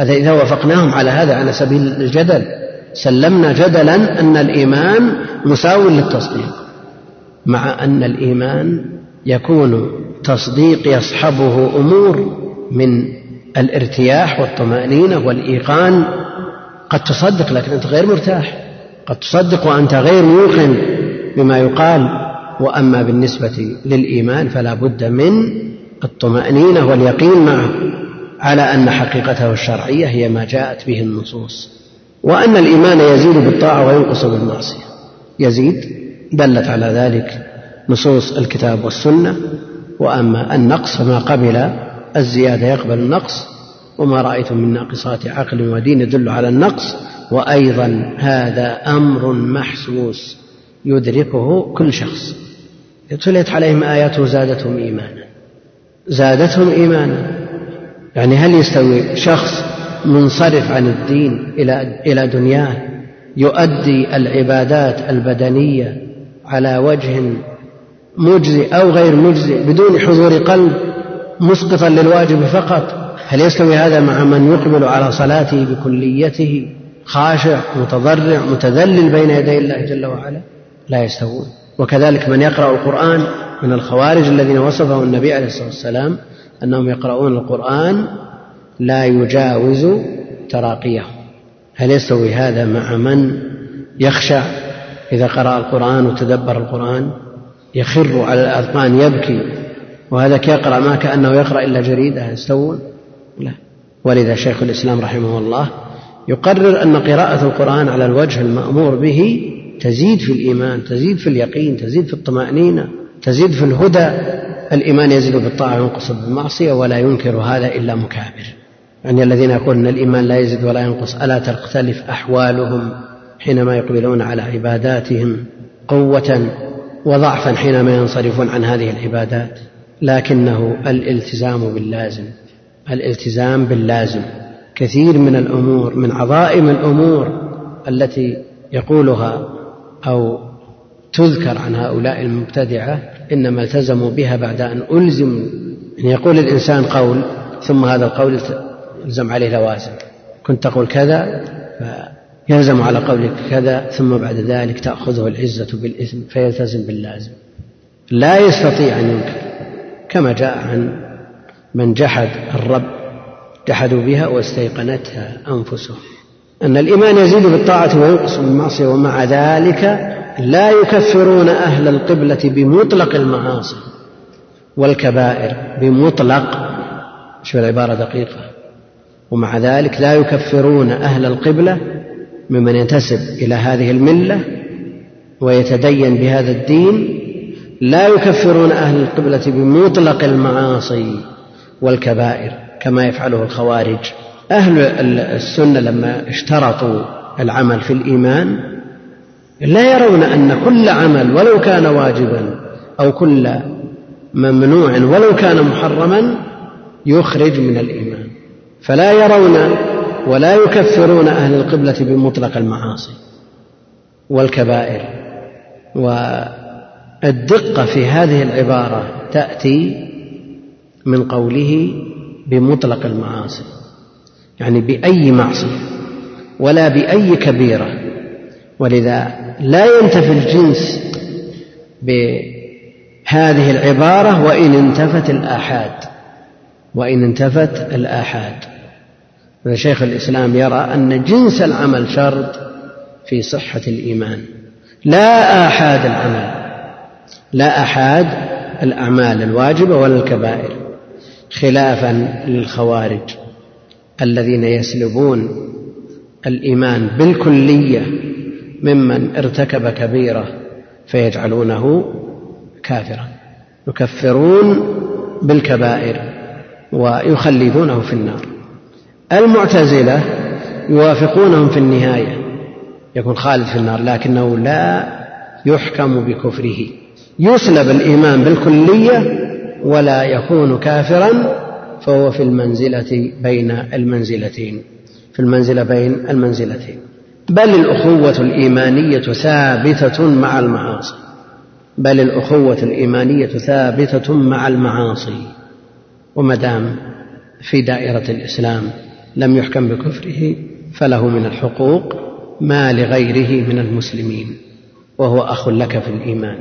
هذا إذا وافقناهم على هذا على سبيل الجدل. سلمنا جدلا أن الإيمان مساو للتصديق مع أن الإيمان يكون تصديق يصحبه أمور من الارتياح والطمأنينة والإيقان. قد تصدق لكن أنت غير مرتاح. قد تصدق وأنت غير موقن بما يقال. وأما بالنسبة للإيمان فلا بد من الطمأنينة واليقين معه. على أن حقيقته الشرعية هي ما جاءت به النصوص وأن الإيمان يزيد بالطاعة وينقص بالمعصية. يزيد دلت على ذلك نصوص الكتاب والسنة وأما النقص فما قبل الزيادة يقبل النقص وما رأيت من ناقصات عقل ودين يدل على النقص وأيضا هذا أمر محسوس يدركه كل شخص. تليت عليهم آياته زادتهم إيمانا. زادتهم إيمانا. يعني هل يستوي شخص منصرف عن الدين إلى إلى دنياه يؤدي العبادات البدنية على وجه مجزي أو غير مجزي بدون حضور قلب مسقطا للواجب فقط؟ هل يستوي هذا مع من يقبل على صلاته بكليته؟ خاشع متضرع متذلل بين يدي الله جل وعلا؟ لا يستوون. وكذلك من يقرأ القرآن من الخوارج الذين وصفهم النبي عليه الصلاة والسلام أنهم يقرؤون القرآن لا يجاوز تراقيه. هل يستوي هذا مع من يخشع إذا قرأ القرآن وتدبر القرآن؟ يخر على الأذقان يبكي وهذا يقرأ ما كأنه يقرأ إلا جريدة يستوون؟ لا. ولذا شيخ الإسلام رحمه الله يقرر أن قراءة القرآن على الوجه المأمور به تزيد في الإيمان تزيد في اليقين تزيد في الطمأنينة تزيد في الهدى. الإيمان يزيد بالطاعة وينقص بالمعصية ولا ينكر هذا إلا مكابر. يعني الذين يقولون الإيمان لا يزيد ولا ينقص ألا تختلف أحوالهم حينما يقبلون على عباداتهم قوة وضعفا حينما ينصرفون عن هذه العبادات؟ لكنه الالتزام باللازم. الالتزام باللازم. كثير من الأمور من عظائم الأمور التي يقولها أو تذكر عن هؤلاء المبتدعة إنما التزموا بها بعد أن ألزموا يعني يقول الإنسان قول ثم هذا القول يلزم عليه لوازم. كنت تقول كذا فيلزم على قولك كذا ثم بعد ذلك تأخذه العزة بالإثم فيلتزم باللازم. لا يستطيع أن ينكر كما جاء عن من جحد الرب جحدوا بها واستيقنتها أنفسهم. أن الإيمان يزيد بالطاعة وينقص بالمعصية ومع ذلك لا يكفرون أهل القبلة بمطلق المعاصي والكبائر بمطلق شو العبارة دقيقة. ومع ذلك لا يكفرون أهل القبلة ممن ينتسب إلى هذه الملة ويتدين بهذا الدين. لا يكفرون أهل القبلة بمطلق المعاصي والكبائر كما يفعله الخوارج. أهل السنة لما اشترطوا العمل في الإيمان لا يرون أن كل عمل ولو كان واجبا أو كل ممنوع ولو كان محرما يخرج من الإيمان. فلا يرون ولا يكفرون أهل القبلة بمطلق المعاصي والكبائر. والدقة في هذه العبارة تأتي من قوله بمطلق المعاصي يعني بأي معصية ولا بأي كبيرة. ولذا لا ينتفي الجنس بهذه العبارة وإن انتفت الآحاد. وإن انتفت الآحاد. شيخ الإسلام يرى أن جنس العمل شرط في صحة الإيمان. لا آحاد العمل. لا آحاد الأعمال الواجبة ولا الكبائر. خلافا للخوارج الذين يسلبون الإيمان بالكلية ممن ارتكب كبيرة فيجعلونه كافرا يكفرون بالكبائر ويخلدونه في النار. المعتزلة يوافقونهم في النهاية يكون خالد في النار لكنه لا يحكم بكفره. يسلب الإيمان بالكلية ولا يكون كافرا فهو في المنزلة بين المنزلتين في المنزلة بين المنزلتين. بل الأخوة الإيمانية ثابتة مع المعاصي. بل الأخوة الإيمانية ثابتة مع المعاصي. وما دام في دائرة الإسلام لم يحكم بكفره فله من الحقوق ما لغيره من المسلمين وهو أخ لك في الإيمان.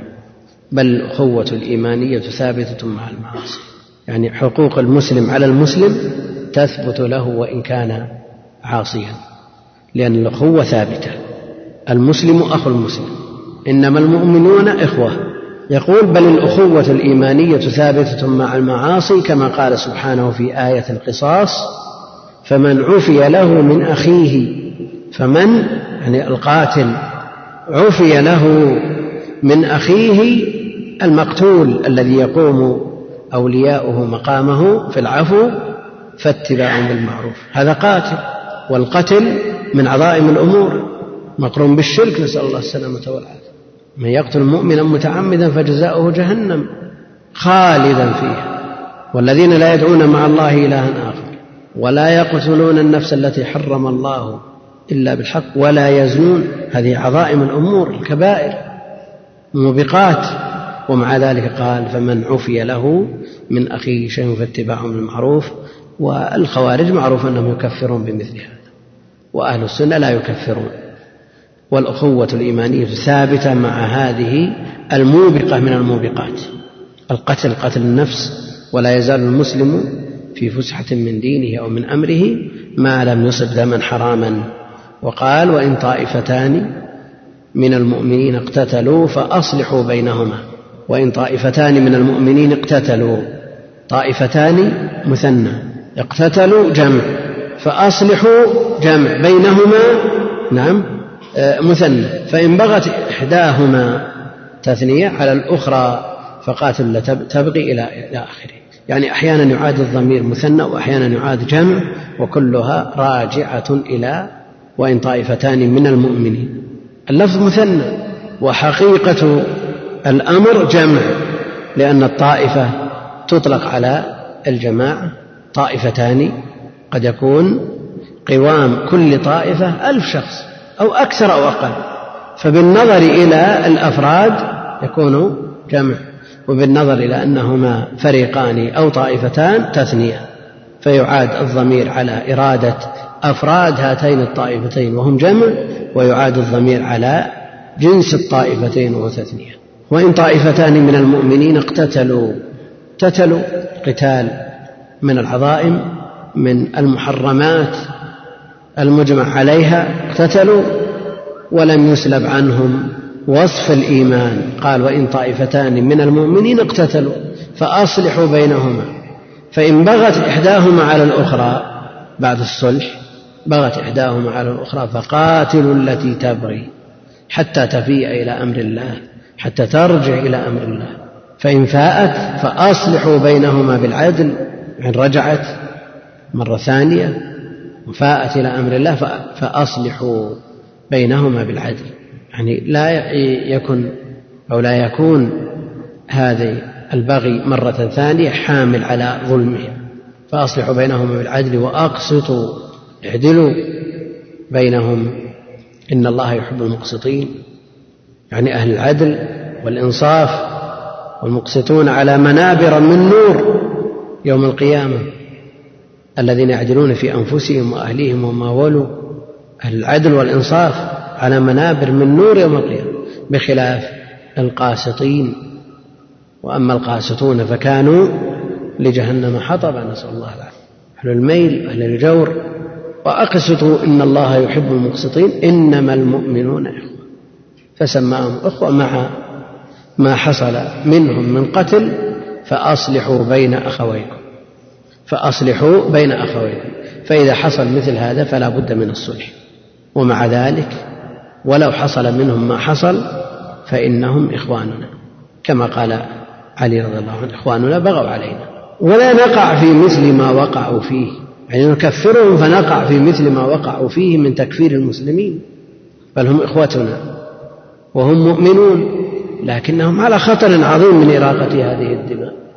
بل الأخوة الإيمانية ثابتة مع المعاصي. يعني حقوق المسلم على المسلم تثبت له وإن كان عاصيا. لأن الأخوة ثابتة. المسلم أخو المسلم. إنما المؤمنون إخوة. يقول بل الأخوة الإيمانية ثابتة مع المعاصي كما قال سبحانه في آية القصاص فمن عفي له من أخيه فمن يعني القاتل عفي له من أخيه المقتول الذي يقوم أولياؤه مقامه في العفو فاتباع بالمعروف. هذا قاتل والقتل من عظائم الأمور. مقرون بالشرك نسأل الله السلامة والعافية. من يقتل مؤمنا متعمدا فجزاؤه جهنم خالدا فيها. والذين لا يدعون مع الله إلها آخر ولا يقتلون النفس التي حرم الله إلا بالحق ولا يزنون. هذه عظائم الأمور الكبائر موبقات ومع ذلك قال فمن عفي له من أخيه شيء فاتباع بالمعروف والخوارج معروف أنهم يكفرون بمثل هذا وأهل السنة لا يكفرون. والأخوة الإيمانية ثابتة مع هذه الموبقة من الموبقات. القتل قتل النفس ولا يزال المسلم في فسحة من دينه أو من أمره ما لم يصب دما حراما. وقال وإن طائفتان من المؤمنين اقتتلوا فأصلحوا بينهما. وإن طائفتان من المؤمنين اقتتلوا. طائفتان مثنى. اقتتلوا جمع. فأصلحوا جمع بينهما نعم آه، مثنى. فإن بغت إحداهما تثنية على الأخرى فقاتل تبغي إلى إلى آخره. يعني أحيانا يعاد الضمير مثنى وأحيانا يعاد جمع وكلها راجعة إلى وإن طائفتان من المؤمنين. اللفظ مثنى وحقيقة الأمر جمع لأن الطائفة تطلق على الجماعة طائفتان قد يكون قوام كل طائفة ألف شخص أو أكثر أو أقل. فبالنظر إلى الأفراد يكون جمع وبالنظر إلى أنهما فريقان أو طائفتان تثنية. فيعاد الضمير على إرادة أفراد هاتين الطائفتين وهم جمع ويعاد الضمير على جنس الطائفتين وهو تثنية وإن طائفتان من المؤمنين اقتتلوا اقتتلوا قتال من العظائم من المحرمات المجمع عليها اقتتلوا ولم يسلب عنهم وصف الإيمان. قال وإن طائفتان من المؤمنين اقتتلوا فأصلحوا بينهما. فإن بغت إحداهما على الأخرى بعد الصلح بغت إحداهما على الأخرى فقاتلوا التي تبغي حتى تفيء إلى أمر الله حتى ترجع إلى أمر الله. فإن فاءت فأصلحوا بينهما بالعدل إن رجعت مرة ثانية وفاءت إلى أمر الله فأصلحوا بينهما بالعدل. يعني لا يكن أو لا يكون هذه البغي مرة ثانية حامل على ظلمهم فأصلحوا بينهما بالعدل وأقسطوا اعدلوا بينهم. إن الله يحب المقسطين. يعني أهل العدل والإنصاف والمقسطون على منابر من نور يوم القيامة. الذين يعدلون في أنفسهم وأهليهم وما ولوا أهل العدل والإنصاف على منابر من نور يوم القيامة بخلاف القاسطين. وأما القاسطون فكانوا لجهنم حطبا نسأل الله العافية. أهل الميل أهل الجور. وأقسطوا إن الله يحب المقسطين إنما المؤمنون إخوة. فسماهم إخوة مع ما حصل منهم من قتل فأصلحوا بين أخويكم. فأصلحوا بين أخويكم. فإذا حصل مثل هذا فلا بد من الصلح. ومع ذلك ولو حصل منهم ما حصل فإنهم إخواننا. كما قال علي رضي الله عنه إخواننا بغوا علينا. ولا نقع في مثل ما وقعوا فيه. يعني نكفرهم فنقع في مثل ما وقعوا فيه من تكفير المسلمين. بل هم إخوتنا وهم مؤمنون لكنهم على خطر عظيم من إراقة هذه الدماء.